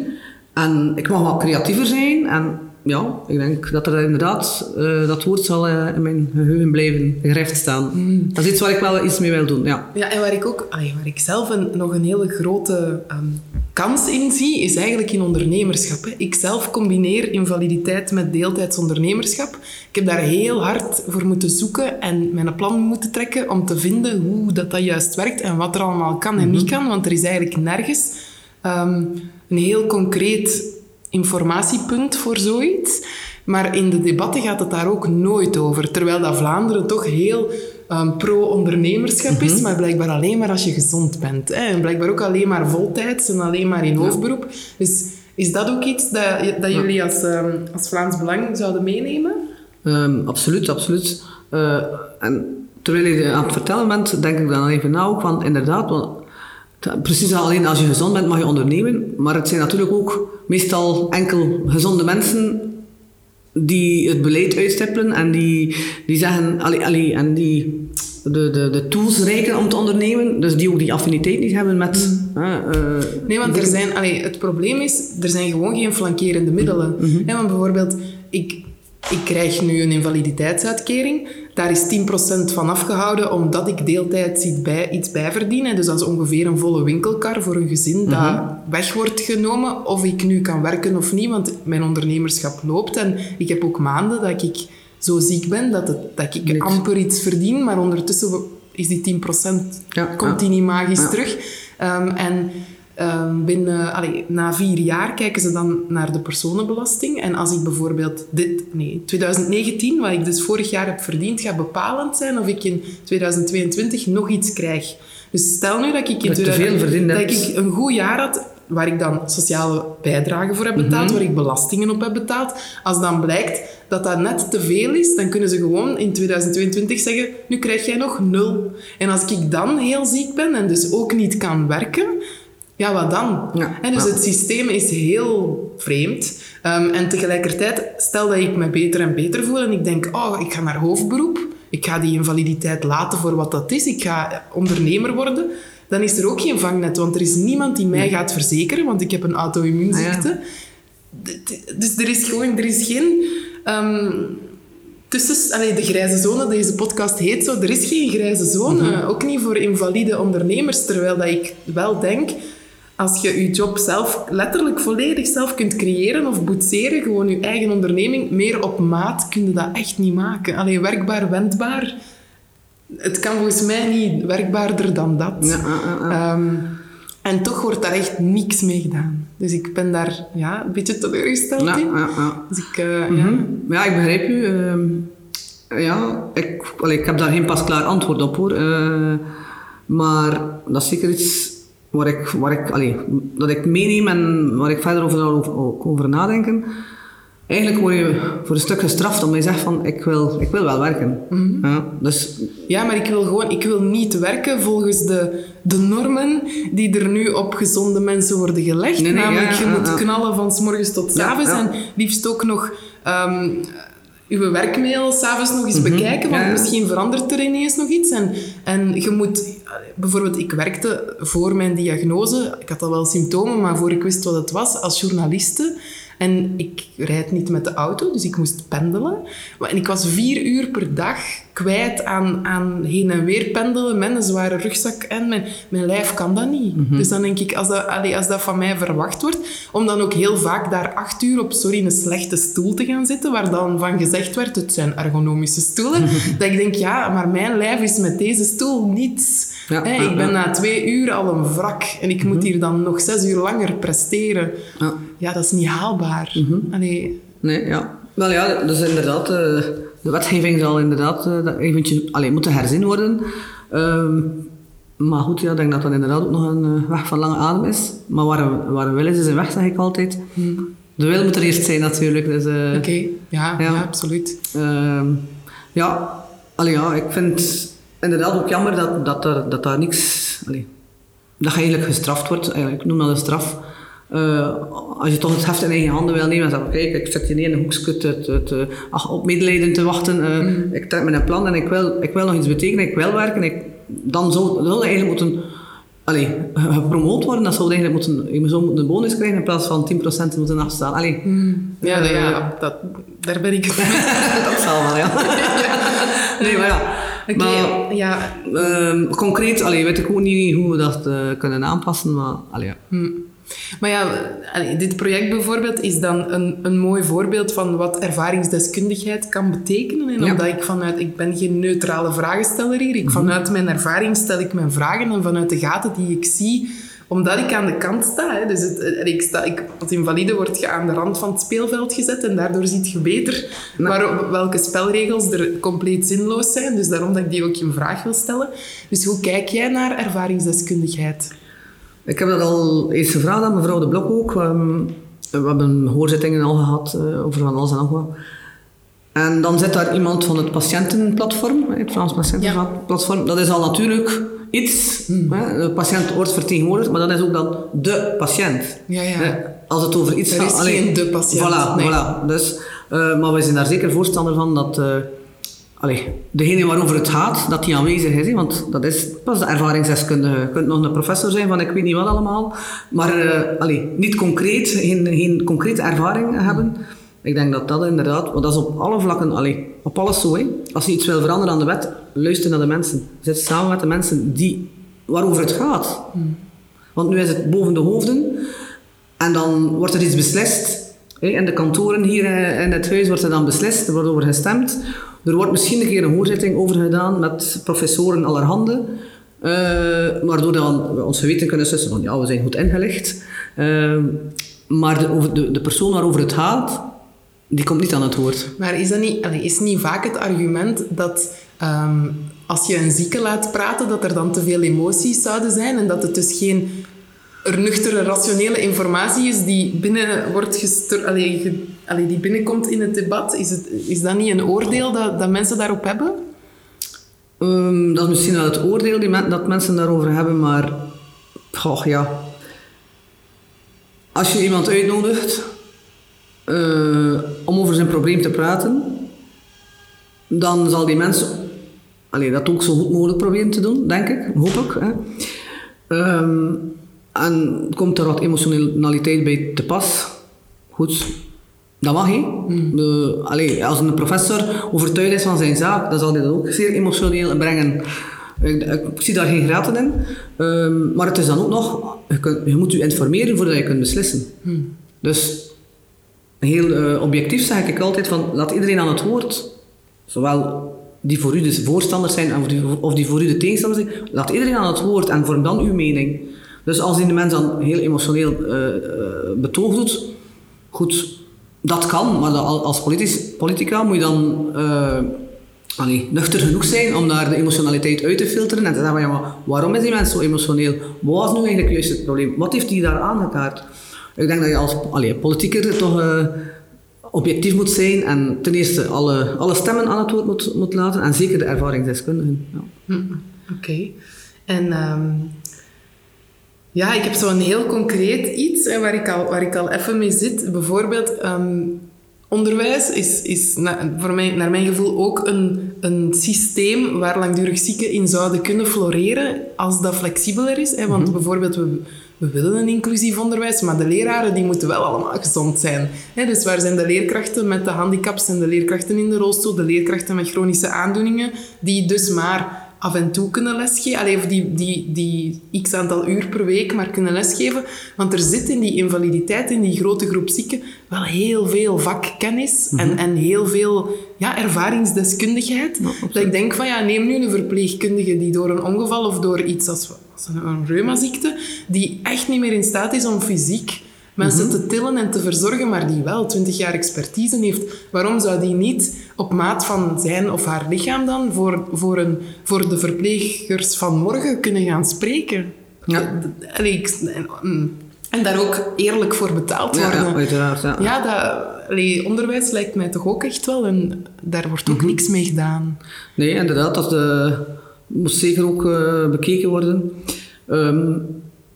En ik mag wat creatiever zijn en ja, ik denk dat er inderdaad, uh, dat woord zal uh, in mijn geheugen blijven gegrift staan. Mm. Dat is iets waar ik wel iets mee wil doen, ja. Ja, en waar ik ook, waar ik zelf een, nog een hele grote um, kans in zie, is eigenlijk in ondernemerschap. Hè. Ik zelf combineer invaliditeit met deeltijds ondernemerschap. Ik heb daar heel hard voor moeten zoeken en mijn plan moeten trekken om te vinden hoe dat, dat juist werkt en wat er allemaal kan en mm -hmm. niet kan, want er is eigenlijk nergens um, een heel concreet informatiepunt voor zoiets. Maar in de debatten gaat het daar ook nooit over. Terwijl dat Vlaanderen toch heel um, pro-ondernemerschap mm -hmm. is, maar blijkbaar alleen maar als je gezond bent. Hè? En blijkbaar ook alleen maar voltijds en alleen maar in hoofdberoep. Dus Is dat ook iets dat, dat jullie als, ehm, als Vlaams Belang zouden meenemen? Um, absoluut, absoluut. Uh, en terwijl je aan het vertellen bent, denk ik dan even na ook, want inderdaad, want precies alleen als je gezond bent mag je ondernemen, maar het zijn natuurlijk ook meestal enkel gezonde mensen die het beleid uitstippelen en die, die zeggen, allee, allee, en die de, de, de tools reiken om te ondernemen, dus die ook die affiniteit niet hebben met... Mm. Uh, nee, want er zijn, allee, het probleem is, er zijn gewoon geen flankerende middelen. Mm -hmm. want bijvoorbeeld, ik, ik krijg nu een invaliditeitsuitkering, daar is 10% van afgehouden omdat ik deeltijds iets, bij, iets bijverdien. Dus dat is ongeveer een volle winkelkar voor een gezin dat mhm. weg wordt genomen. Of ik nu kan werken of niet, want mijn ondernemerschap loopt. En ik heb ook maanden dat ik zo ziek ben dat, het, dat ik amper iets verdien. Maar ondertussen is die 10% ja, komt die niet magisch terug. Um, en Um, binnen, allee, na vier jaar kijken ze dan naar de personenbelasting. En als ik bijvoorbeeld dit, nee, 2019, wat ik dus vorig jaar heb verdiend, gaat bepalend zijn of ik in 2022 nog iets krijg. Dus stel nu dat ik, in 2000, dat ik een goed jaar had, waar ik dan sociale bijdragen voor heb betaald, mhm. waar ik belastingen op heb betaald. Als dan blijkt dat dat net te veel is, dan kunnen ze gewoon in 2022 zeggen, nu krijg jij nog nul. En als ik dan heel ziek ben en dus ook niet kan werken, ja, wat dan? Ja, dus het systeem is heel vreemd. Um, en tegelijkertijd, stel dat ik me beter en beter voel en ik denk, oh, ik ga naar hoofdberoep. Ik ga die invaliditeit laten voor wat dat is. Ik ga ondernemer worden. Dan is er ook geen vangnet, want er is niemand die mij gaat verzekeren, want ik heb een auto-immuunziekte. Ah, dus er is gewoon er is geen... Um, tussen, allee, de grijze zone, deze podcast heet zo, er is geen grijze zone. Mhm. Ook niet voor invalide ondernemers, terwijl dat ik wel denk als je je job zelf letterlijk volledig zelf kunt creëren of boetseren, gewoon je eigen onderneming, meer op maat, kun je dat echt niet maken. Alleen werkbaar, wendbaar. Het kan volgens mij niet werkbaarder dan dat. Ja, ehm, en toch wordt daar echt niks mee gedaan. Dus ik ben daar ja, een beetje teleurgesteld ja, in. Ja, ja. Dus ik, uh, ja. ja, ik begrijp u. Uh, ja, ik, allee, ik heb daar geen pasklaar antwoord op hoor. Uh, maar dat is zeker iets waar ik, waar ik, allee, dat ik meeneem en waar ik verder over, over, over nadenken. Eigenlijk word je voor een stuk gestraft omdat je zegt van ik wil, ik wil wel werken. Mhm. ja, dus... ja, maar ik wil gewoon ik wil niet werken volgens de, de normen die er nu op gezonde mensen worden gelegd. Namelijk, je moet knallen van s morgens tot s avonds en liefst ook nog um, uw werkmail s'avonds nog eens mhm. bekijken, want misschien verandert er ineens nog iets. En, en je moet... Bijvoorbeeld, ik werkte voor mijn diagnose, ik had al wel symptomen, maar voor ik wist wat het was, als journaliste en ik rijd niet met de auto, dus ik moest pendelen. En ik was vier uur per dag kwijt aan, aan heen en weer pendelen met een zware rugzak. En mijn, mijn lijf kan dat niet. Mhm. Dus dan denk ik, als dat, als dat van mij verwacht wordt, om dan ook heel vaak daar acht uur op, sorry, een slechte stoel te gaan zitten, waar dan van gezegd werd, het zijn ergonomische stoelen, [LAUGHS] dat ik denk, ja, maar mijn lijf is met deze stoel niets. Ja, ik ben na twee uur al een wrak en ik moet mhm. hier dan nog zes uur langer presteren. Ja, ja dat is niet haalbaar. Mm Nee, ja. Wel ja, dus inderdaad, uh, de wetgeving zal inderdaad uh, eventjes alleen moeten herzien worden. Uh, maar goed, ja, ik denk dat dat inderdaad ook nog een uh, weg van lange adem is. Maar waar we, waar willen is, is een weg, zeg ik altijd. Mm. De wil moet er eerst zijn natuurlijk. Dus, Oké, ja, ja, ja, absoluut. Ehm, ja, allee, ja, ik vind inderdaad ook jammer dat, dat, er, dat daar niks... Allee, dat je eigenlijk gestraft wordt. Eigenlijk, ik noem dat een straf. Uh, als je toch het heft in eigen handen wil nemen en zeggen, kijk, ik zet je neer in een hoekje te, te, ach, op medelijden te wachten. Uh, mm. Ik trek mijn plan en ik wil, ik wil nog iets betekenen, ik wil werken. Ik, dan zou, dat eigenlijk moeten allee, gepromoot worden. Dat zou eigenlijk moeten, je zou moeten een bonus krijgen in plaats van 10% moeten afstaan. Allee, mm. Ja, uh, ja dat, daar ben ik [LAUGHS] Dat zal wel, ja. [LAUGHS] nee, maar ja. Maar, ja. Uh, concreet allee, weet ik ook niet hoe we dat kunnen aanpassen, maar allee, ja. Mm. Maar ja, dit project bijvoorbeeld is dan een, een mooi voorbeeld van wat ervaringsdeskundigheid kan betekenen. En omdat ik vanuit, ik ben geen neutrale vragensteller hier. Ik, mhm. vanuit mijn ervaring stel ik mijn vragen en vanuit de gaten die ik zie, omdat ik aan de kant sta. Hè, dus het, ik sta ik, als invalide word je aan de rand van het speelveld gezet en daardoor ziet je beter waar, welke spelregels er compleet zinloos zijn. Dus daarom dat ik die ook een vraag wil stellen. Dus hoe kijk jij naar ervaringsdeskundigheid? Ik heb dat al eens gevraagd aan mevrouw De Blok ook. Um, we hebben hoorzittingen al gehad uh, over van alles en nog wat. En dan zit daar iemand van het patiëntenplatform, het Frans Patiëntenplatform. Dat is al natuurlijk iets. Hmm. Hè? De patiënt wordt vertegenwoordigd, maar dat is ook dan de patiënt. Ja, ja. Als het over iets gaat... Er is alleen, geen de patiënt. Voilà, nee. voilà. Dus, uh, maar wij zijn daar zeker voorstander van dat... Uh, allee, degene waarover het gaat, dat die aanwezig is. Hè? Want dat is pas de ervaringsdeskundige. Je kunt nog een professor zijn van ik weet niet wat allemaal. Maar uh, allee, niet concreet, geen, geen concrete ervaring hebben. Ik denk dat dat inderdaad, want dat is op alle vlakken, allee, op alles zo. Hè. Als je iets wil veranderen aan de wet, luister naar de mensen. Zit samen met de mensen die, waarover het gaat. Hmm. Want nu is het boven de hoofden en dan wordt er iets beslist. In de kantoren hier eh, in het huis wordt er dan beslist, er wordt over gestemd. Er wordt misschien een keer een hoorzitting over gedaan met professoren allerhande. Uh, waardoor dan we ons geweten kunnen sussen van ja, we zijn goed ingelicht. Uh, maar de, de, de persoon waarover het gaat, die komt niet aan het woord. Maar is dat niet, is niet vaak het argument dat um, als je een zieke laat praten, dat er dan te veel emoties zouden zijn en dat het dus geen er nuchtere, rationele informatie is die binnen wordt gestor, allee, die binnenkomt in het debat? Is, het, is dat niet een oordeel dat, dat mensen daarop hebben? Um, dat is misschien wel het oordeel die dat mensen daarover hebben, maar goh, ja. Als je iemand uitnodigt uh, om over zijn probleem te praten, dan zal die mens allee, dat ook zo goed mogelijk proberen te doen, denk ik, hoop ik. Hè. Um, en komt er wat emotionaliteit bij te pas, goed, dat mag he. Mm. De, als een professor overtuigd is van zijn zaak, dan zal hij dat ook zeer emotioneel brengen. Ik, ik, zie daar geen graten in. Um, maar het is dan ook nog, je, kunt, je, moet je informeren voordat je kunt beslissen. Mm. Dus heel uh, objectief zeg ik altijd van laat iedereen aan het woord. Zowel die voor u de voorstanders zijn of die, of die voor u de tegenstanders zijn. Laat iedereen aan het woord en vorm dan uw mening. Dus als die de mens dan heel emotioneel uh, betoog doet, goed, dat kan, maar als politisch, politica moet je dan uh, allee, nuchter genoeg zijn om daar de emotionaliteit uit te filteren en te zeggen, ja, maar waarom is die mens zo emotioneel? Wat was nu eigenlijk juist het probleem? Wat heeft hij daar aangekaart? Ik denk dat je als allee, politieker toch objectief moet zijn en ten eerste alle, alle stemmen aan het woord moet, moet laten en zeker de ervaringsdeskundigen. Ja. Hm, Oké. En um, ja, ik heb zo'n heel concreet iets hè, waar, ik al, waar ik al even mee zit. Bijvoorbeeld, um, onderwijs is, is na, voor mij, naar mijn gevoel ook een, een systeem waar langdurig zieken in zouden kunnen floreren als dat flexibeler is. Hè. Want mhm. bijvoorbeeld, we, we willen een inclusief onderwijs, maar de leraren die moeten wel allemaal gezond zijn. dus waar zijn de leerkrachten met de handicaps en de leerkrachten in de rolstoel, de leerkrachten met chronische aandoeningen, die dus maar af en toe kunnen lesgeven. Allee, of die, die, die x aantal uur per week maar kunnen lesgeven. Want er zit in die invaliditeit, in die grote groep zieken, wel heel veel vakkennis en, mhm. en heel veel ja, ervaringsdeskundigheid. dat ik denk van, ja, neem nu een verpleegkundige die door een ongeval of door iets als, als een, een reumaziekte, die echt niet meer in staat is om fysiek mensen mhm. te tillen en te verzorgen, maar die wel 20 jaar expertise heeft. Waarom zou die niet op maat van zijn of haar lichaam dan voor, voor, een, voor de verplegers van morgen kunnen gaan spreken? Ja. Allee, en daar ook eerlijk voor betaald worden. Ja, uiteraard. Ja, ja dat, allee, onderwijs lijkt mij toch ook echt wel en daar wordt ook mm niks mee gedaan. Nee, inderdaad, dat uh, moet zeker ook uh, bekeken worden. Um,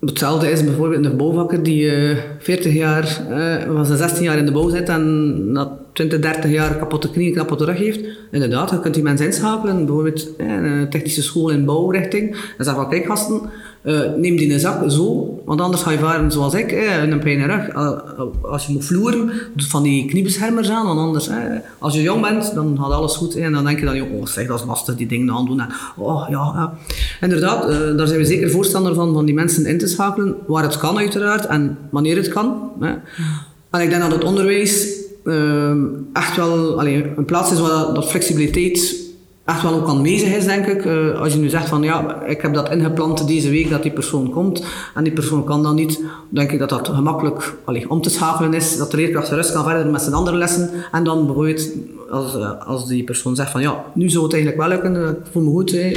Hetzelfde is bijvoorbeeld een bouwvakker die uh, 40 jaar, uh, was 16 jaar in de bouw zit en na 20, 30 jaar kapotte knie, kapotte rug heeft. Inderdaad, je kunt die mensen inschakelen, bijvoorbeeld in een technische school in bouwrichting. En zeg van, kijk gasten, uh, neem die een zak zo, want anders ga je varen zoals ik, eh, een pijn in rug. Als je moet vloeren, doe van die kniebeschermers aan, want anders, eh, als je jong bent, dan gaat alles goed. en dan denk je dan, oh zeg, dat is lastig, die dingen aandoen. En, oh ja. Inderdaad, daar zijn we zeker voorstander van, van die mensen in te schakelen, waar het kan uiteraard, en wanneer het kan. En ik denk dat het onderwijs echt wel allee, een plaats is waar dat flexibiliteit echt wel ook aanwezig is, denk ik. Uh, als je nu zegt van ja, ik heb dat ingeplant deze week dat die persoon komt en die persoon kan dan niet, denk ik dat dat gemakkelijk allee, om te schakelen is, dat de leerkracht gerust kan verder met zijn andere lessen en dan bijvoorbeeld als, uh, als die persoon zegt van ja, nu zou het eigenlijk wel lukken, ik voel me goed, hè,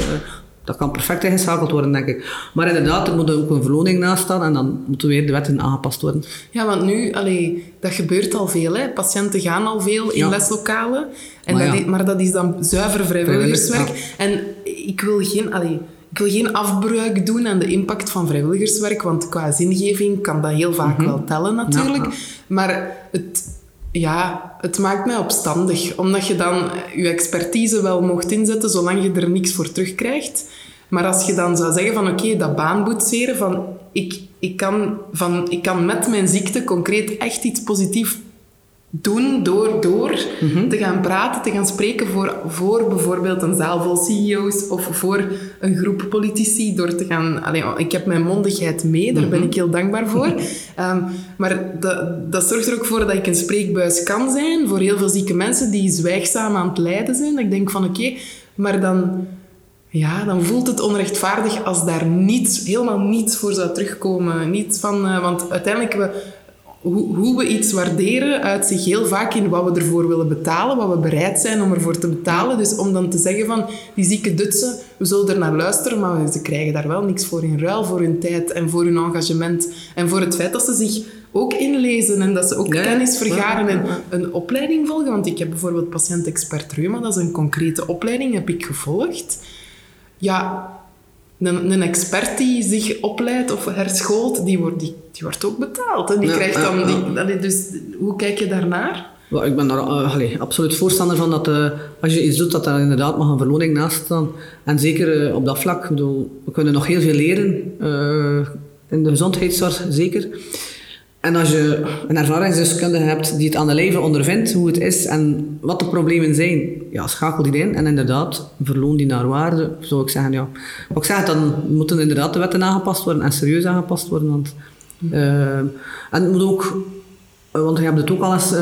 dat kan perfect ingeschakeld worden, denk ik. Maar inderdaad, er moet ook een verloning naast staan en dan moeten weer de wetten aangepast worden. Ja, want nu, allee, dat gebeurt al veel. Hè. Patiënten gaan al veel in Ja. leslokalen. En Maar dat ja. is, maar dat is dan zuiver vrijwilligerswerk. Vrijwillig, En ik wil geen... Allee, ik wil geen afbreuk doen aan de impact van vrijwilligerswerk, want qua zingeving kan dat heel vaak wel tellen natuurlijk. Mhm. Ja, Maar het, ja, het maakt mij opstandig, omdat je dan je expertise wel mocht inzetten zolang je er niks voor terugkrijgt. Maar als je dan zou zeggen van oké, dat baanboetseren, van ik, ik, kan van ik kan met mijn ziekte concreet echt iets positiefs doen door, door te gaan praten, te gaan spreken voor, voor bijvoorbeeld een zaal vol CEO's of voor een groep politici. Door te gaan, allee, ik heb mijn mondigheid mee, daar ben ik heel dankbaar voor. [LAUGHS] Ehm, maar dat, dat zorgt er ook voor dat ik een spreekbuis kan zijn voor heel veel zieke mensen die zwijgzaam aan het lijden zijn. Dat ik denk van oké, maar dan, ja, dan voelt het onrechtvaardig als daar niets, helemaal niets voor zou terugkomen. Niet van, eh, want uiteindelijk, we, hoe, hoe we iets waarderen uit zich heel vaak in wat we ervoor willen betalen, wat we bereid zijn om ervoor te betalen. Dus om dan te zeggen van, die zieke dutsen, we zullen er naar luisteren, maar ze krijgen daar wel niks voor in ruil, voor hun tijd en voor hun engagement. En voor het feit dat ze zich ook inlezen en dat ze ook Ja, kennis vergaren en een opleiding volgen. Want ik heb bijvoorbeeld patiënt-expert reuma, dat is een concrete opleiding, heb ik gevolgd. Ja, een, een expert die zich opleidt of herschoolt, die wordt, die, die wordt ook betaald. En die Ja, krijgt dan... Die, allee, dus hoe kijk je daarnaar? Ik ben daar eh, allee, absoluut voorstander van dat eh, als je iets doet, dat daar inderdaad mag een verloning naast staan. En zeker eh, op dat vlak, bedoel, we kunnen nog heel veel leren in de gezondheidszorg, zeker. En als je een ervaringsdeskundige hebt die het aan de lijve ondervindt, hoe het is en wat de problemen zijn, ja, schakel die in en inderdaad, verloon die naar waarde, zou ik zeggen. Ja. Maar ik zeg, dan moeten inderdaad de wetten aangepast worden en serieus aangepast worden. Want, uh, en het moet ook want je hebt het ook al eens uh,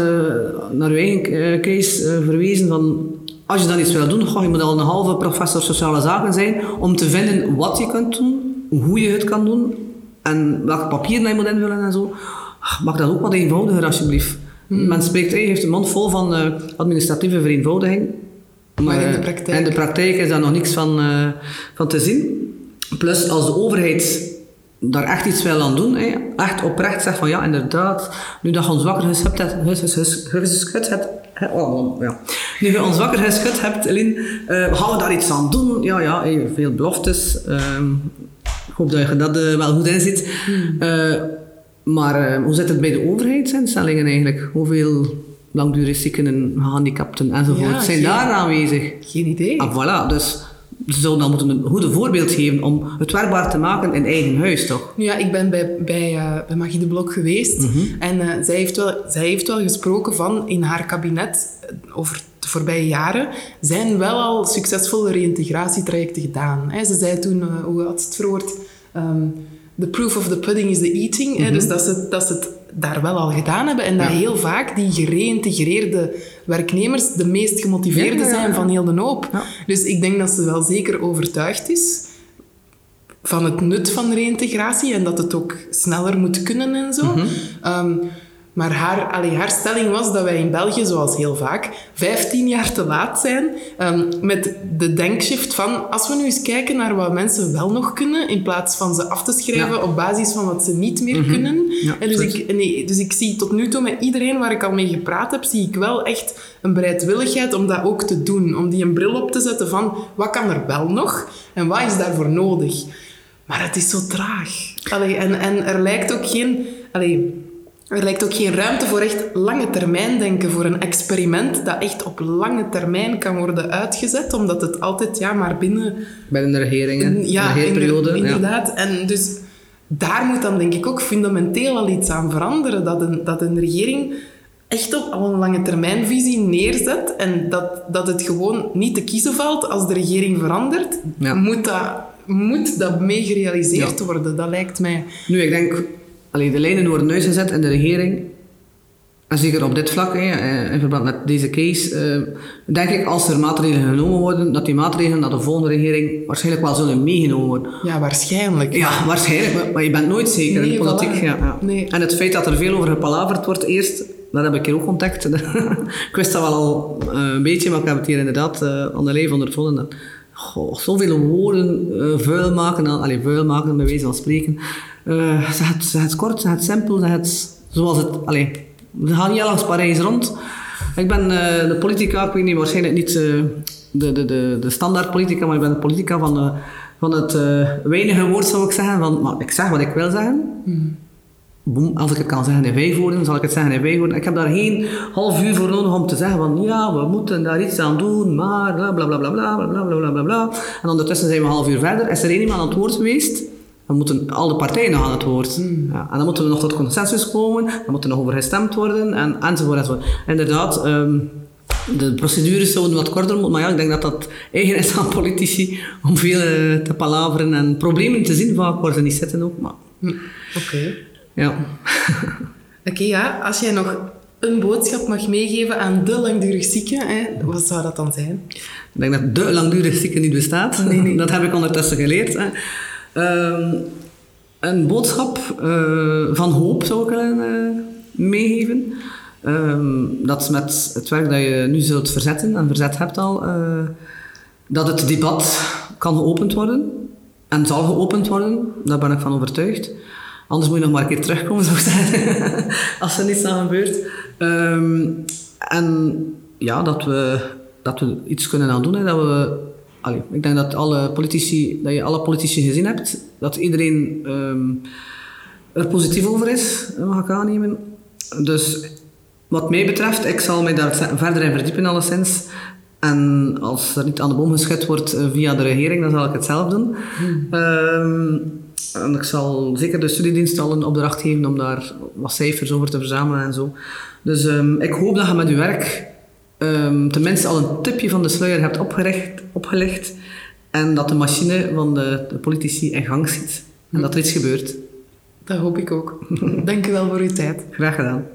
naar je eigen case uh, verwezen van als je dan iets wil doen, ga je moet al een halve professor sociale zaken zijn om te vinden wat je kunt doen, hoe je het kan doen en welke papieren je moet invullen en zo. Maak dat ook wat eenvoudiger alsjeblieft. Hmm. Men spreekt, hij heeft een mond vol van uh, administratieve vereenvoudiging. Maar in de praktijk? In de praktijk is daar nog niks van, uh, van te zien. Plus, als de overheid daar echt iets wil aan doen, hè, echt oprecht zegt van ja, inderdaad, nu dat je ons wakker geschud hebt, geschud hebt oh, ja. nu je ons wakker geschud hebt, Lin, uh, gaan we daar iets aan doen? Ja, ja, hey, veel beloftes. Uh, ik hoop dat je dat wel goed inziet. Hmm. Maar hoe zit het bij de overheidsinstellingen eigenlijk? Hoeveel langdurig zieken en gehandicapten enzovoort ja, zijn daar aanwezig? Geen idee. Ah, voilà, dus ze zouden dan moeten een goede voorbeeld geven om het werkbaar te maken in eigen huis, toch? Ja, ik ben bij, bij, uh, bij Magie de Blok geweest mm -hmm. en uh, zij, heeft wel, zij heeft wel gesproken van in haar kabinet over de voorbije jaren zijn wel al succesvolle reïntegratietrajecten gedaan. Hè. Ze zei toen, uh, hoe had het verwoord? Um, the proof of the pudding is the eating. Mm -hmm. hè. Dus dat ze, dat ze het daar wel al gedaan hebben en dat ja. heel vaak die gereïntegreerde werknemers de meest gemotiveerde ja, ja, zijn van heel de hoop. Dus ik denk dat ze wel zeker overtuigd is van het nut van reïntegratie en dat het ook sneller moet kunnen en zo. Mm -hmm. um, maar haar, allee, haar stelling was dat wij in België, zoals heel vaak, 15 jaar te laat zijn um, met de denkshift van als we nu eens kijken naar wat mensen wel nog kunnen, in plaats van ze af te schrijven ja. op basis van wat ze niet meer mm -hmm. kunnen. Ja, en dus, ik, nee, dus ik zie tot nu toe met iedereen waar ik al mee gepraat heb, zie ik wel echt een bereidwilligheid om dat ook te doen. Om die een bril op te zetten van wat kan er wel nog en wat is daarvoor nodig. Maar het is zo traag. Allee, en, en er lijkt ook geen... Allee, er lijkt ook geen ruimte voor echt lange termijn denken, voor een experiment dat echt op lange termijn kan worden uitgezet, omdat het altijd ja, maar binnen... Binnen de regeringen, ja, de regeerperiode. inderdaad. Ja. En dus daar moet dan denk ik ook fundamenteel al iets aan veranderen, dat een, dat een regering echt op al een lange termijnvisie neerzet en dat, dat het gewoon niet te kiezen valt als de regering verandert, ja. moet, dat, moet dat mee gerealiseerd ja. worden. Dat lijkt mij... Nu, ik denk Allee, de lijnen worden uitgezet in de regering. En zeker op dit vlak, hè, in verband met deze case, uh, denk ik als er maatregelen genomen worden, dat die maatregelen naar de volgende regering waarschijnlijk wel zullen meegenomen worden. Ja, waarschijnlijk. Ja, waarschijnlijk, maar je bent nooit zeker nee, in de politiek. Voilà. Ja, ja. Nee. En het feit dat er veel over gepalaverd wordt eerst, dat heb ik hier ook ontdekt. [LAUGHS] ik wist dat wel al uh, een beetje, maar ik heb het hier inderdaad uh, aan de lijf ondervonden. goh, zoveel woorden uh, vuil maken, allee, vuil maken bij wijze van spreken. Uh, zeg, het, zeg het kort, zeg het simpel, zeg het zoals het... Allee, we gaan niet langs Parijs rond. Ik ben uh, de politica, ik weet niet, waarschijnlijk niet de, de, de, de standaard politica, maar ik ben de politica van, van het weinige woord, zou ik zeggen. Van, maar ik zeg wat ik wil zeggen. Mm boem, als ik het kan zeggen in vijf woorden, zal ik het zeggen in vijf woorden. Ik heb daar geen half uur voor nodig om te zeggen van ja, we moeten daar iets aan doen, maar bla bla bla bla bla bla bla bla bla En ondertussen zijn we een half uur verder. Is er één iemand aan het woord geweest? Dan moeten al de partijen nog aan het woord. Ja, en dan moeten we nog tot consensus komen, dan moet er nog over gestemd worden en, enzovoort enzovoort. Inderdaad, um, de procedures zouden wat korter moeten, maar ja, ik denk dat dat eigen is aan politici om veel uh, te palaveren en problemen te zien vaak ze niet zitten ook. Maar... Oké. Ja. [LAUGHS] Oké, ja. Als jij nog een boodschap mag meegeven aan de langdurig zieken, hè, wat zou dat dan zijn? Ik denk dat de langdurig zieke niet bestaat. Nee, nee. [LAUGHS] Dat heb ik ondertussen geleerd. Hè. Um, een boodschap uh, van hoop zou ik willen uh, meegeven. Um, dat met het werk dat je nu zult verzetten en verzet hebt al, uh, dat het debat kan geopend worden en zal geopend worden. Daar ben ik van overtuigd. Anders moet je nog maar een keer terugkomen, [LAUGHS] zou ik zeggen, als er niets aan gebeurt. Um, en ja, dat we, dat we iets kunnen aan doen. Hè, dat we, allee, ik denk dat, alle politici, dat je alle politici gezien hebt. Dat iedereen um, er positief over is, mag ik aannemen. Dus wat mij betreft, ik zal mij daar verder in verdiepen alleszins. En als er niet aan de boom geschud wordt eh, via de regering, dan zal ik het zelf doen. Hmm. Um, en ik zal zeker de studiedienst al een opdracht geven om daar wat cijfers over te verzamelen en zo. Dus um, ik hoop dat je met je werk um, tenminste al een tipje van de sluier hebt opgericht, opgelegd en dat de machine van de, de politici in gang zit en dat er iets gebeurt. Dat hoop ik ook. [LAUGHS] Dank u wel voor uw tijd. Graag gedaan.